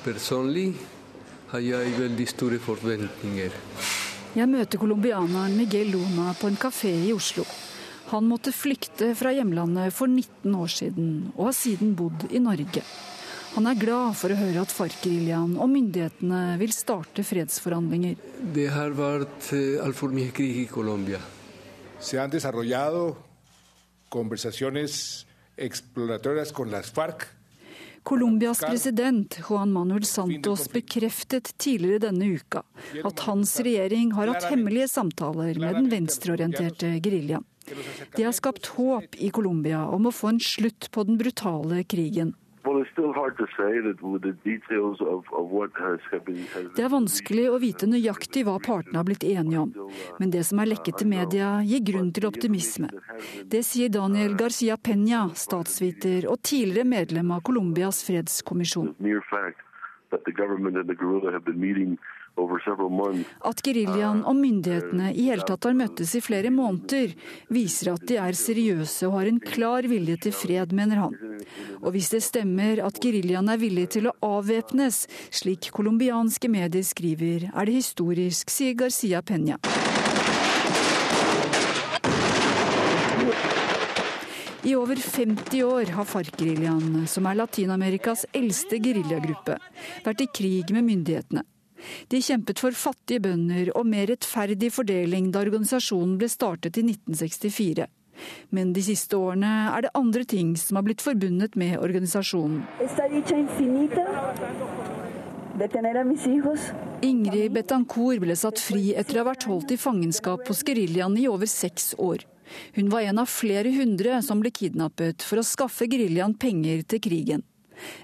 Personlig har jeg veldig store forventninger. Jeg møter colombianeren Miguel Luna på en kafé i Oslo. Han måtte flykte fra hjemlandet for 19 år siden, og har siden bodd i Norge. Han er glad for å høre at FARC-geriljaen og myndighetene vil starte fredsforhandlinger. Det har vært eh, altfor mye krig i Colombia. Se han desarrollado conversaciones exploratorias con las FARC Colombias president Juan Manuel Santos bekreftet tidligere denne uka at hans regjering har hatt hemmelige samtaler med den venstreorienterte geriljaen. Det har skapt håp i Colombia om å få en slutt på den brutale krigen. Det er vanskelig å vite nøyaktig hva partene har blitt enige om, men det som er lekket til media gir grunn til optimisme. Det sier Daniel Garcia Peña, statsviter og tidligere medlem av Colombias fredskommisjon. At geriljaen og myndighetene i hele tatt har møttes i flere måneder, viser at de er seriøse og har en klar vilje til fred, mener han. Og hvis det stemmer at geriljaen er villig til å avvæpnes, slik colombianske medier skriver, er det historisk, sier Garcia Peña. I over 50 år har FARC-geriljaen, som er Latin-Amerikas eldste geriljagruppe, vært i krig med myndighetene. De kjempet for fattige bønder og mer rettferdig fordeling da organisasjonen ble startet i 1964. Men de siste årene er det andre ting som har blitt forbundet med organisasjonen. Ingrid Betancourt ble satt fri etter å ha vært holdt i fangenskap hos geriljaen i over seks år. Hun var en av flere hundre som ble kidnappet for å skaffe geriljaen penger til krigen.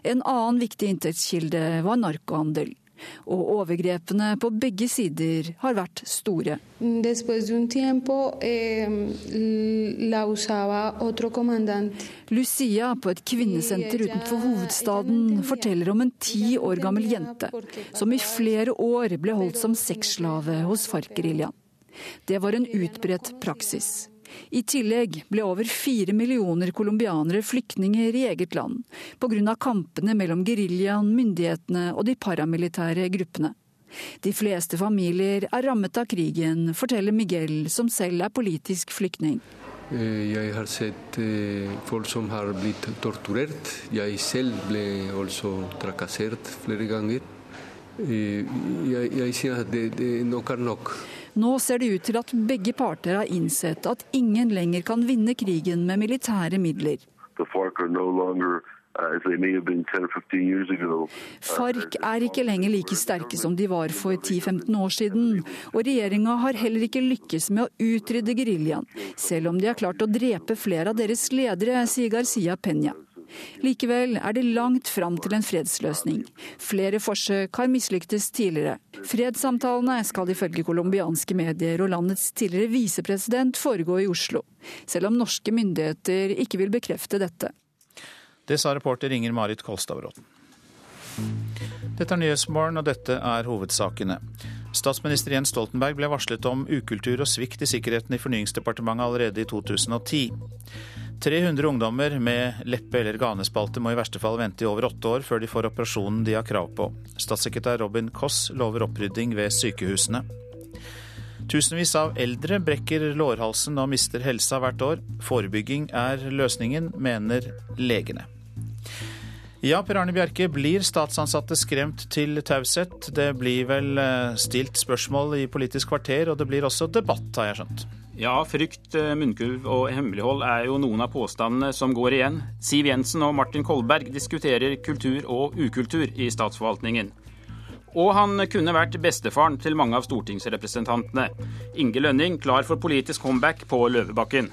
En annen viktig inntektskilde var narkohandel. Og overgrepene på begge sider har vært store. Lucia på et kvinnesenter utenfor hovedstaden forteller om en ti år gammel jente som i flere år ble holdt som sexslave hos FARC-geriljaen. Det var en utbredt praksis. I tillegg ble over fire millioner colombianere flyktninger i eget land pga. kampene mellom geriljaen, myndighetene og de paramilitære gruppene. De fleste familier er rammet av krigen, forteller Miguel, som selv er politisk flyktning. Eh, jeg har sett eh, folk som har blitt torturert. Jeg selv ble også trakassert flere ganger. Eh, jeg, jeg sier at det, det nok er nok. Nå ser det ut til at begge parter har innsett at ingen lenger kan vinne krigen med militære midler. FARC er ikke lenger like sterke som de var for 10-15 år siden, og regjeringa har heller ikke lykkes med å utrydde geriljaen, selv om de har klart å drepe flere av deres ledere, sier Garcia Peña. Likevel er det langt fram til en fredsløsning. Flere forsøk har mislyktes tidligere. Fredssamtalene skal ifølge colombianske medier og landets tidligere visepresident foregå i Oslo, selv om norske myndigheter ikke vil bekrefte dette. Det sa reporter Inger Marit Kolstadbråten. Dette er Nyhetsmorgen, og dette er hovedsakene. Statsminister Jens Stoltenberg ble varslet om ukultur og svikt i sikkerheten i Fornyingsdepartementet allerede i 2010. 300 ungdommer med leppe- eller ganespalte må i verste fall vente i over åtte år før de får operasjonen de har krav på. Statssekretær Robin Koss lover opprydding ved sykehusene. Tusenvis av eldre brekker lårhalsen og mister helsa hvert år. Forebygging er løsningen, mener legene. Ja, Per Arne Bjerke, blir statsansatte skremt til taushet? Det blir vel eh, stilt spørsmål i Politisk kvarter, og det blir også debatt, har jeg skjønt? Ja, frykt, eh, munnkurv og hemmelighold er jo noen av påstandene som går igjen. Siv Jensen og Martin Kolberg diskuterer kultur og ukultur i statsforvaltningen. Og han kunne vært bestefaren til mange av stortingsrepresentantene. Inge Lønning klar for politisk comeback på Løvebakken.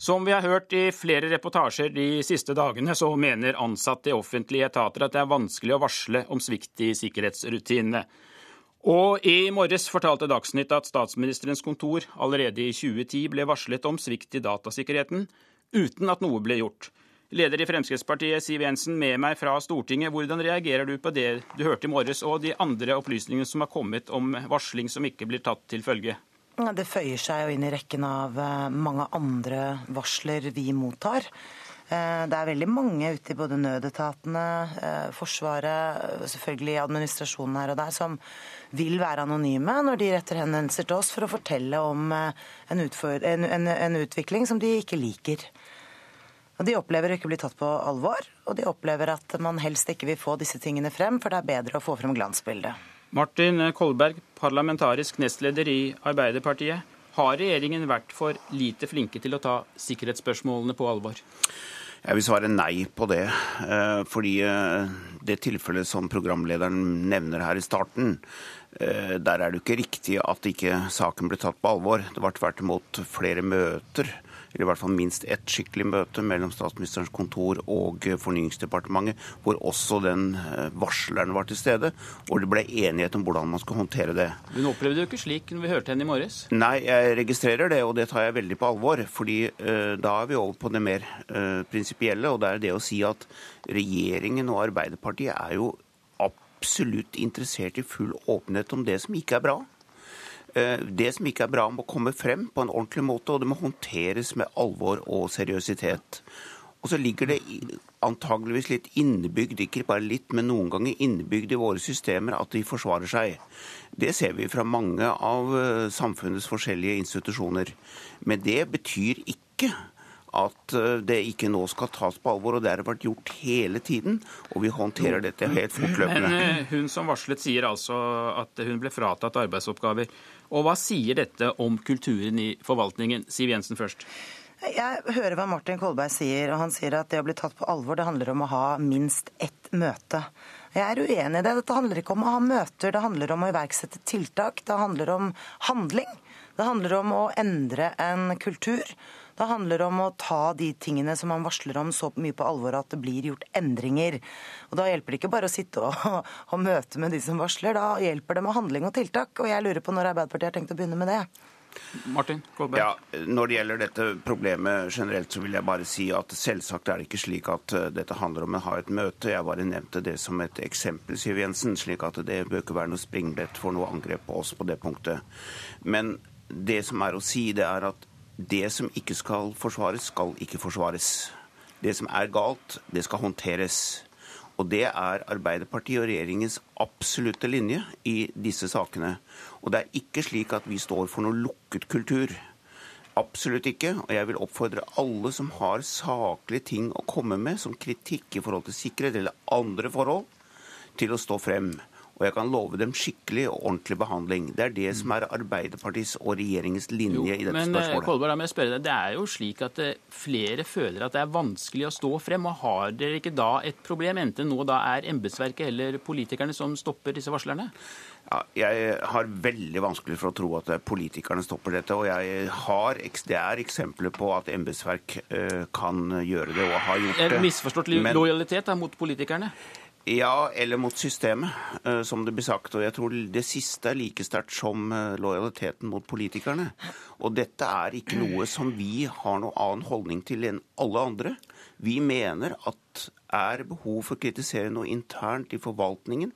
Som vi har hørt i flere reportasjer de siste dagene, så mener ansatte i offentlige etater at det er vanskelig å varsle om svikt i sikkerhetsrutinene. Og i morges fortalte Dagsnytt at statsministerens kontor allerede i 2010 ble varslet om svikt i datasikkerheten, uten at noe ble gjort. Leder i Fremskrittspartiet, Siv Jensen, med meg fra Stortinget. Hvordan reagerer du på det du hørte i morges, og de andre opplysningene som har kommet om varsling som ikke blir tatt til følge? Det føyer seg jo inn i rekken av eh, mange andre varsler vi mottar. Eh, det er veldig mange ute i både nødetatene, eh, Forsvaret, selvfølgelig administrasjonen her og der, som vil være anonyme når de retter henvendelser til oss for å fortelle om en, en, en, en utvikling som de ikke liker. Og De opplever å ikke bli tatt på alvor, og de opplever at man helst ikke vil få disse tingene frem, for det er bedre å få frem glansbildet. Martin Kolberg, parlamentarisk nestleder i Arbeiderpartiet. Har regjeringen vært for lite flinke til å ta sikkerhetsspørsmålene på alvor? Jeg vil svare nei på det. Eh, fordi eh, det tilfellet som programlederen nevner her i starten, eh, der er det jo ikke riktig at ikke saken ble tatt på alvor. Det var tvert imot flere møter eller i hvert fall minst ett skikkelig møte mellom statsministerens kontor og Fornyingsdepartementet, hvor også den eh, varsleren var til stede, og det ble enighet om hvordan man skulle håndtere det. Hun opplevde jo ikke slik når vi hørte henne i morges? Nei, jeg registrerer det, og det tar jeg veldig på alvor. fordi uh, da er vi over på det mer uh, prinsipielle, og det er det å si at regjeringen og Arbeiderpartiet er jo absolutt interessert i full åpenhet om det som ikke er bra. Eh, det som ikke er bra, må komme frem på en ordentlig måte, og det må håndteres med alvor og seriøsitet. Og så ligger det antageligvis litt innebygd, ikke bare litt, men noen ganger innebygd i våre systemer at de forsvarer seg. Det ser vi fra mange av eh, samfunnets forskjellige institusjoner. Men det betyr ikke at eh, det ikke nå skal tas på alvor. og Det har vært gjort hele tiden, og vi håndterer dette helt fortløpende. Men hun som varslet sier altså at hun ble fratatt arbeidsoppgaver. Og hva sier dette om kulturen i forvaltningen? Siv Jensen først. Jeg hører hva Martin Kolberg sier, og han sier at det å bli tatt på alvor, det handler om å ha minst ett møte. Jeg er uenig i det. Dette handler ikke om å ha møter, det handler om å iverksette tiltak. Det handler om handling. Det handler om å endre en kultur. Det handler om å ta de tingene som man varsler om så mye på alvor at det blir gjort endringer. Og Da hjelper det ikke bare å sitte og ha møte med de som varsler, da hjelper det med handling og tiltak. Og jeg lurer på når Arbeiderpartiet har tenkt å begynne med det. Martin Kolberg. Ja, Når det gjelder dette problemet generelt, så vil jeg bare si at selvsagt er det ikke slik at eh, dette handler om å ha et møte. Jeg bare nevnte det som et eksempel, Siv Jensen, slik at det bør ikke være noe springbrett for noe angrep på oss på det punktet. Men det som er å si, det er at det som ikke skal forsvares, skal ikke forsvares. Det som er galt, det skal håndteres. Og det er Arbeiderpartiet og regjeringens absolutte linje i disse sakene. Og det er ikke slik at vi står for noe lukket kultur. Absolutt ikke. Og jeg vil oppfordre alle som har saklige ting å komme med, som kritikk i forhold til sikkerhet eller andre forhold, til å stå frem. Og jeg kan love dem skikkelig og ordentlig behandling. Det er det som er Arbeiderpartiets og regjeringens linje jo, i dette men, eh, spørsmålet. Kolberg, jeg spørre deg, Det er jo slik at eh, flere føler at det er vanskelig å stå frem. og Har dere ikke da et problem, enten nå da er embetsverket eller politikerne som stopper disse varslerne? Ja, jeg har veldig vanskelig for å tro at politikerne stopper dette. Og jeg har, det er eksempler på at embetsverk kan gjøre det og har gjort det. Misforstått lojalitet mot politikerne? Ja, eller mot systemet, eh, som det blir sagt. Og jeg tror det siste er like sterkt som eh, lojaliteten mot politikerne. Og dette er ikke noe som vi har noen annen holdning til enn alle andre. Vi mener at er behov for å kritisere noe internt i forvaltningen,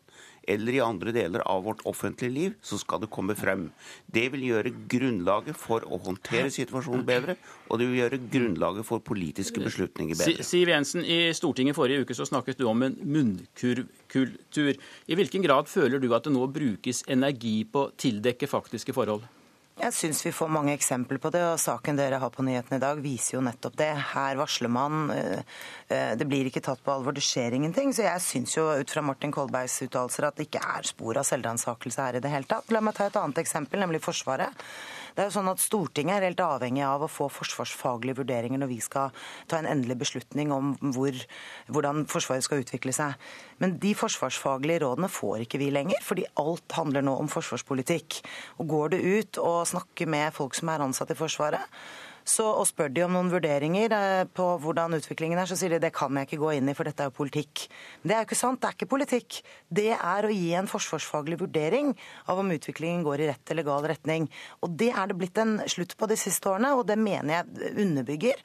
eller i andre deler av vårt offentlige liv, så skal det komme frem. Det vil gjøre grunnlaget for å håndtere situasjonen bedre, og det vil gjøre grunnlaget for politiske beslutninger bedre. Siv Jensen, i Stortinget forrige uke så snakket du om en munnkurvkultur. I hvilken grad føler du at det nå brukes energi på å tildekke faktiske forhold? Jeg syns vi får mange eksempler på det, og saken dere har på nyhetene i dag viser jo nettopp det. Her varsler man. Eh, eh, det blir ikke tatt på alvor, det skjer ingenting. Så jeg syns jo ut fra Martin Kolbergs uttalelser at det ikke er spor av selvransakelse her i det hele tatt. La meg ta et annet eksempel, nemlig Forsvaret. Det er jo sånn at Stortinget er helt avhengig av å få forsvarsfaglige vurderinger når vi skal ta en endelig beslutning om hvor, hvordan Forsvaret skal utvikle seg. Men de forsvarsfaglige rådene får ikke vi lenger, fordi alt handler nå om forsvarspolitikk. Og Går du ut og snakker med folk som er ansatt i Forsvaret, så, og spør de om noen vurderinger eh, på hvordan utviklingen er, så sier de det kan jeg ikke gå inn i, for dette er jo politikk. Men det er jo ikke sant, det er ikke politikk. Det er å gi en forsvarsfaglig vurdering av om utviklingen går i rett eller gal retning. Og det er det blitt en slutt på de siste årene, og det mener jeg underbygger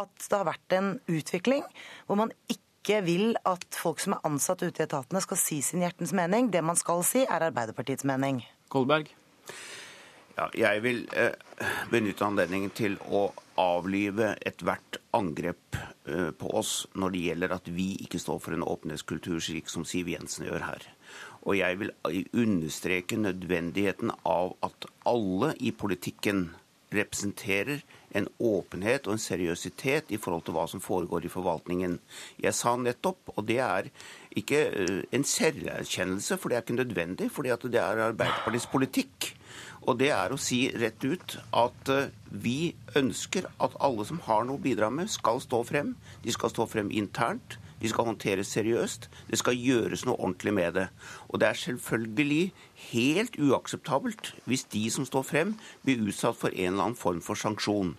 at det har vært en utvikling hvor man ikke vil at folk som er ansatt ute i etatene skal si sin hjertens mening. Det man skal si, er Arbeiderpartiets mening. Kolberg? Ja, jeg vil eh, benytte anledningen til å avlive ethvert angrep eh, på oss når det gjelder at vi ikke står for en åpenhetskultur, slik som Siv Jensen gjør her. Og jeg vil understreke nødvendigheten av at alle i politikken representerer en åpenhet og en seriøsitet i forhold til hva som foregår i forvaltningen. Jeg sa nettopp, og det er ikke eh, en selverkjennelse, for det er ikke nødvendig, fordi det er Arbeiderpartiets politikk og det er å si rett ut at eh, vi ønsker at alle som har noe å bidra med, skal stå frem. De skal stå frem internt. De skal håndteres seriøst. Det skal gjøres noe ordentlig med det. Og det er selvfølgelig helt uakseptabelt hvis de som står frem, blir utsatt for en eller annen form for sanksjon.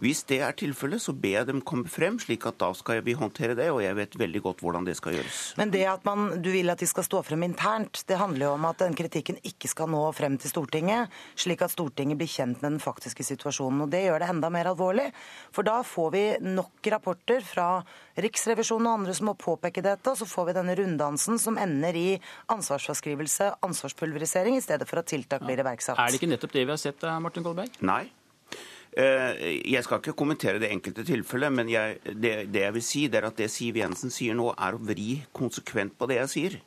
Hvis det er tilfellet, så ber jeg dem komme frem, slik at da skal vi håndtere det. Og jeg vet veldig godt hvordan det skal gjøres. Men det at man, du vil at de skal stå frem internt, det handler jo om at den kritikken ikke skal nå frem til Stortinget, slik at Stortinget blir kjent med den faktiske situasjonen. Og det gjør det enda mer alvorlig. For da får vi nok rapporter fra Riksrevisjonen og andre som må påpeke dette, og så får vi denne runddansen som ender i ansvarsfraskrivelse, ansvarspulverisering, i stedet for at tiltak blir iverksatt. Er det ikke nettopp det vi har sett, Martin Kolberg? Nei. Eh, jeg skal ikke kommentere det enkelte tilfellet, men jeg, det, det, jeg vil si, er at det Siv Jensen sier nå, er å vri konsekvent på det jeg sier.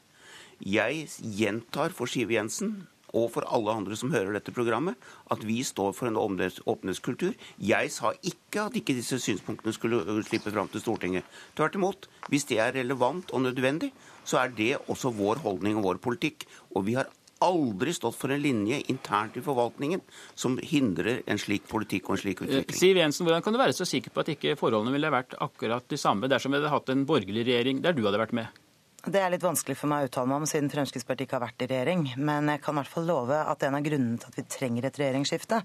Jeg gjentar for Siv Jensen og for alle andre som hører dette programmet, at vi står for en åpenhetskultur. Jeg sa ikke at ikke disse synspunktene skulle slippe fram til Stortinget. Tvert imot. Hvis det er relevant og nødvendig, så er det også vår holdning og vår politikk. Og vi har aldri stått for en linje internt i forvaltningen som hindrer en slik politikk og en slik utvikling. Eh, Siv Jensen, Hvordan kan du være så sikker på at ikke forholdene ville vært akkurat de samme dersom vi hadde hatt en borgerlig regjering der du hadde vært med? Det er litt vanskelig for meg å uttale meg om, siden Fremskrittspartiet ikke har vært i regjering. Men jeg kan i hvert fall love at en av grunnene til at vi trenger et regjeringsskifte,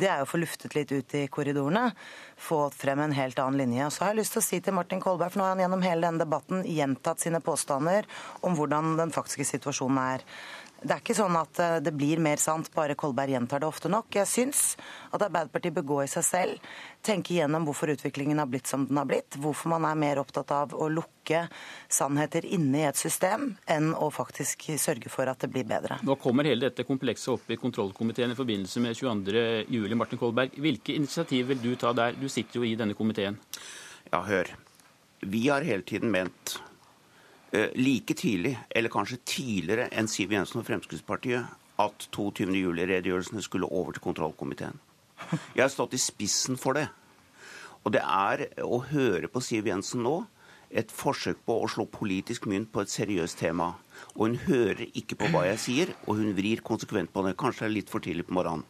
det er å få luftet litt ut i korridorene. Få frem en helt annen linje. Og så har jeg lyst til å si til Martin Kolberg, for nå har han gjennom hele denne debatten gjentatt sine påstander om hvordan den faktiske situasjonen er. Det er ikke sånn at eh, det blir mer sant bare Kolberg gjentar det ofte nok. Jeg syns at Arbeiderpartiet bør gå i seg selv, tenke gjennom hvorfor utviklingen har blitt som den har blitt, hvorfor man er mer opptatt av å lukke sannheter inne i et system enn å faktisk sørge for at det blir bedre. Nå kommer hele dette komplekset opp i kontrollkomiteen i forbindelse med 22.07. Martin Kolberg, hvilke initiativ vil du ta der? Du sitter jo i denne komiteen. Ja, hør. Vi har hele tiden ment like tidlig, eller kanskje tidligere enn Siv Jensen og Fremskrittspartiet, at 22. juli-redegjørelsene skulle over til kontrollkomiteen. Jeg har stått i spissen for det. Og det er å høre på Siv Jensen nå et forsøk på å slå politisk mynt på et seriøst tema. Og hun hører ikke på hva jeg sier, og hun vrir konsekvent på det. Kanskje det er litt for tidlig på morgenen.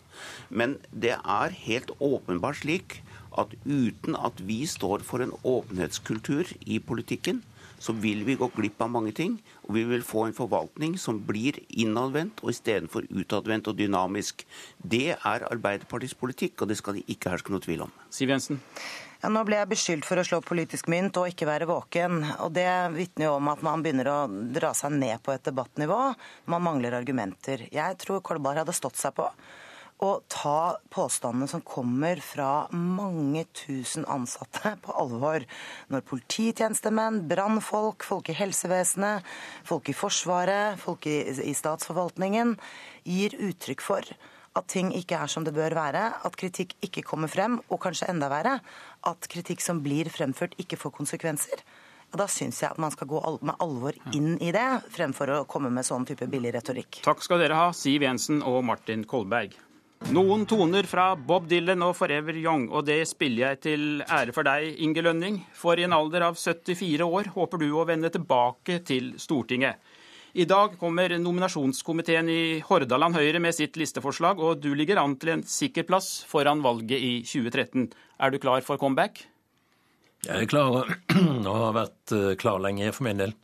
Men det er helt åpenbart slik at uten at vi står for en åpenhetskultur i politikken, så vil vi gå glipp av mange ting. Og vi vil få en forvaltning som blir innadvendt og istedenfor utadvendt og dynamisk. Det er Arbeiderpartiets politikk, og det skal de ikke herske noe tvil om. Siv Jensen? Ja, nå ble jeg beskyldt for å slå politisk mynt og ikke være våken. og Det vitner jo om at man begynner å dra seg ned på et debattnivå. Man mangler argumenter. Jeg tror Kolberg hadde stått seg på å ta påstandene som kommer fra mange tusen ansatte, på alvor. Når polititjenestemenn, brannfolk, folk i helsevesenet, folk i Forsvaret, folk i, i statsforvaltningen gir uttrykk for at ting ikke er som det bør være, at kritikk ikke kommer frem, og kanskje enda verre, at kritikk som blir fremført, ikke får konsekvenser. Og Da syns jeg at man skal gå med alvor inn i det, fremfor å komme med sånn type billig retorikk. Takk skal dere ha, Siv Jensen og Martin Kolberg. Noen toner fra Bob Dylan og Forever Young, og det spiller jeg til ære for deg, Inge Lønning. For i en alder av 74 år håper du å vende tilbake til Stortinget. I dag kommer nominasjonskomiteen i Hordaland Høyre med sitt listeforslag, og du ligger an til en sikker plass foran valget i 2013. Er du klar for comeback? Jeg er klar, og har vært eh, klar lenge for min del.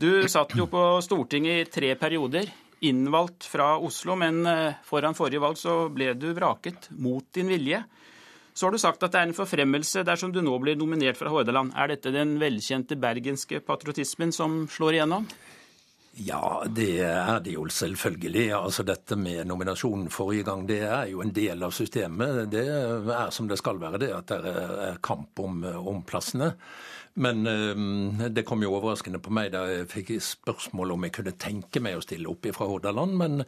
Du satt jo på Stortinget i tre perioder, innvalgt fra Oslo, men eh, foran forrige valg så ble du vraket mot din vilje. Så har du sagt at det er en forfremmelse dersom du nå blir nominert fra Hordaland. Er dette den velkjente bergenske patriotismen som slår igjennom? Ja, det er det jo selvfølgelig. Altså Dette med nominasjonen forrige gang, det er jo en del av systemet. Det er som det skal være, det at det er kamp om, om plassene. Men øh, det kom jo overraskende på meg da jeg fikk spørsmål om jeg kunne tenke meg å stille opp fra Hordaland. Men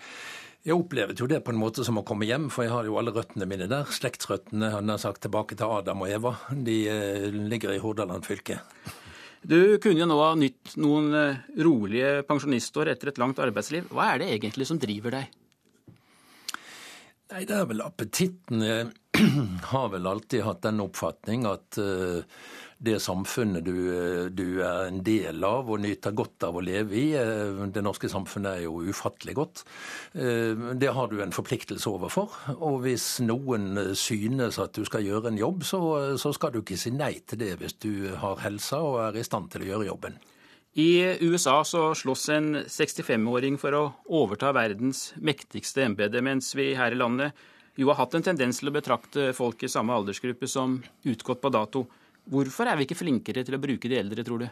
jeg opplevde jo det på en måte som å komme hjem, for jeg har jo alle røttene mine der. Slektsrøttene han har sagt tilbake til Adam og Eva. De øh, ligger i Hordaland fylke. Du kunne jo nå ha nytt noen eh, rolige pensjonistår etter et langt arbeidsliv. Hva er det egentlig som driver deg? Nei, det er vel appetitten. Jeg har vel alltid hatt den oppfatning at det samfunnet du, du, er en del av og nyter godt av å leve i. Eh, det norske samfunnet er jo ufattelig godt. Eh, det har du en forpliktelse overfor. Og hvis noen synes at du skal gjøre en jobb, så, så skal du ikke si nei til det hvis du har helsa og er i stand til å gjøre jobben. I USA så slåss en 65-åring for å overta verdens mektigste embete, mens vi her i landet jo har hatt en tendens til å betrakte folk i samme aldersgruppe som utgått på dato. Hvorfor er vi ikke flinkere til å bruke de eldre, tror du?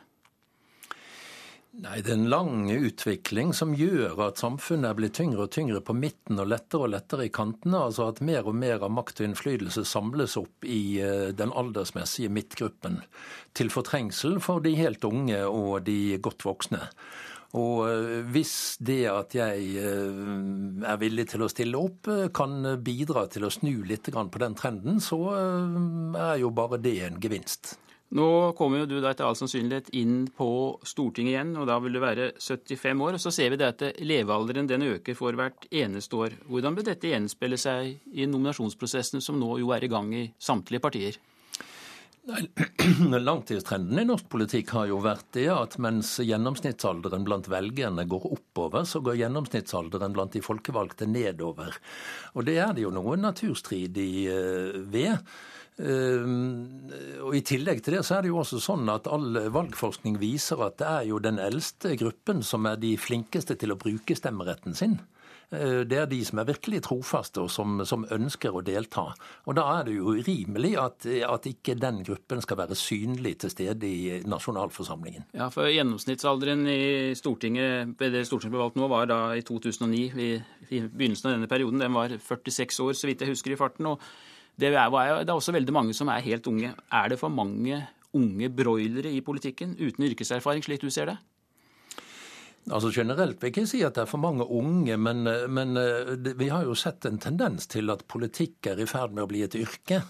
Nei, Det er en lang utvikling som gjør at samfunnet er blitt tyngre og tyngre på midten og lettere og lettere i kantene. Altså at mer og mer av makt og innflytelse samles opp i eh, den aldersmessige midtgruppen. Til fortrengsel for de helt unge og de godt voksne. Og eh, hvis det at jeg eh, er villig til å stille opp, kan bidra til å snu litt på den trenden, så er jo bare det en gevinst. Nå kommer jo du etter all sannsynlighet inn på Stortinget igjen, og da vil du være 75 år. og Så ser vi det at levealderen den øker for hvert eneste år. Hvordan vil dette gjenspeile seg i nominasjonsprosessene som nå jo er i gang i samtlige partier? Langtidstrenden i norsk politikk har jo vært det at mens gjennomsnittsalderen blant velgerne går oppover, så går gjennomsnittsalderen blant de folkevalgte nedover. Og det er det jo noe naturstridig eh, ved. Ehm, og I tillegg til det så er det jo også sånn at all valgforskning viser at det er jo den eldste gruppen som er de flinkeste til å bruke stemmeretten sin. Eh, det er de som er virkelig trofaste og som, som, ønsker å delta. Og Da er det jo urimelig at, at, ikke den gruppen skal være synlig til stede i nasjonalforsamlingen. Ja, for Gjennomsnittsalderen i Stortinget det Stortinget ble valgt nå, var da i 2009. I, i begynnelsen av denne perioden den var 46 år, så vidt jeg husker i farten. og det er, det er også veldig mange som er helt unge. Er det for mange unge broilere i politikken uten yrkeserfaring, slik du ser det? Altså Generelt vil jeg ikke si at det er for mange unge, men, men vi har jo sett en tendens til at politikk er i ferd med å bli et yrke.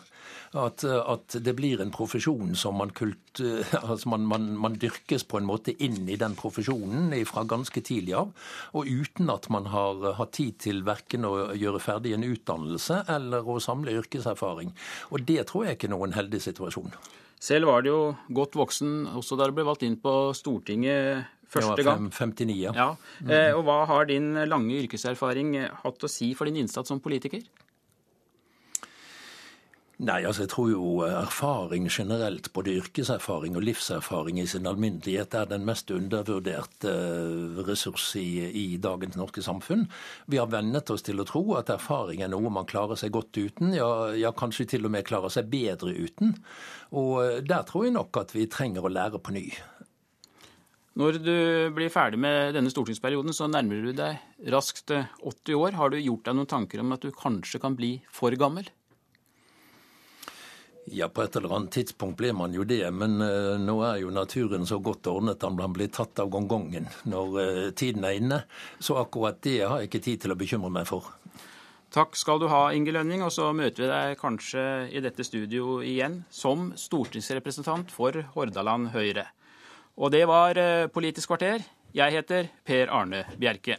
At, at, det blir en profesjon som man, kult, altså man, man, man, dyrkes på en måte inn i den profesjonen fra ganske tidlig av. Og uten at man har hatt tid til verken å gjøre ferdig en utdannelse eller å samle yrkeserfaring. Og det tror jeg ikke er noen heldig situasjon. Selv var det jo godt voksen også da du ble valgt inn på Stortinget første gang. 59, ja. ja. Eh, og hva har din lange yrkeserfaring hatt å si for din innsats som politiker? Nei, altså jeg tror jo erfaring generelt, både yrkeserfaring og livserfaring i sin alminnelighet, er den mest undervurderte ressurs i, i, dagens norske samfunn. Vi har vennet oss til å tro at erfaring er noe man klarer seg godt uten, ja, ja kanskje til og med klarer seg bedre uten. Og der tror jeg nok at vi trenger å lære på ny. Når du blir ferdig med denne stortingsperioden, så nærmer du deg raskt 80 år. Har du gjort deg noen tanker om at du kanskje kan bli for gammel? Ja, på et eller annet tidspunkt blir man jo det, men uh, nå er jo naturen så godt ordnet at man blir tatt av gongongen når uh, tiden er inne. Så akkurat det har jeg ikke tid til å bekymre meg for. Takk skal du ha, Inge Lønning, og så møter vi deg kanskje i dette studio igjen som stortingsrepresentant for Hordaland Høyre. Og det var uh, Politisk kvarter. Jeg heter Per Arne Bjerke.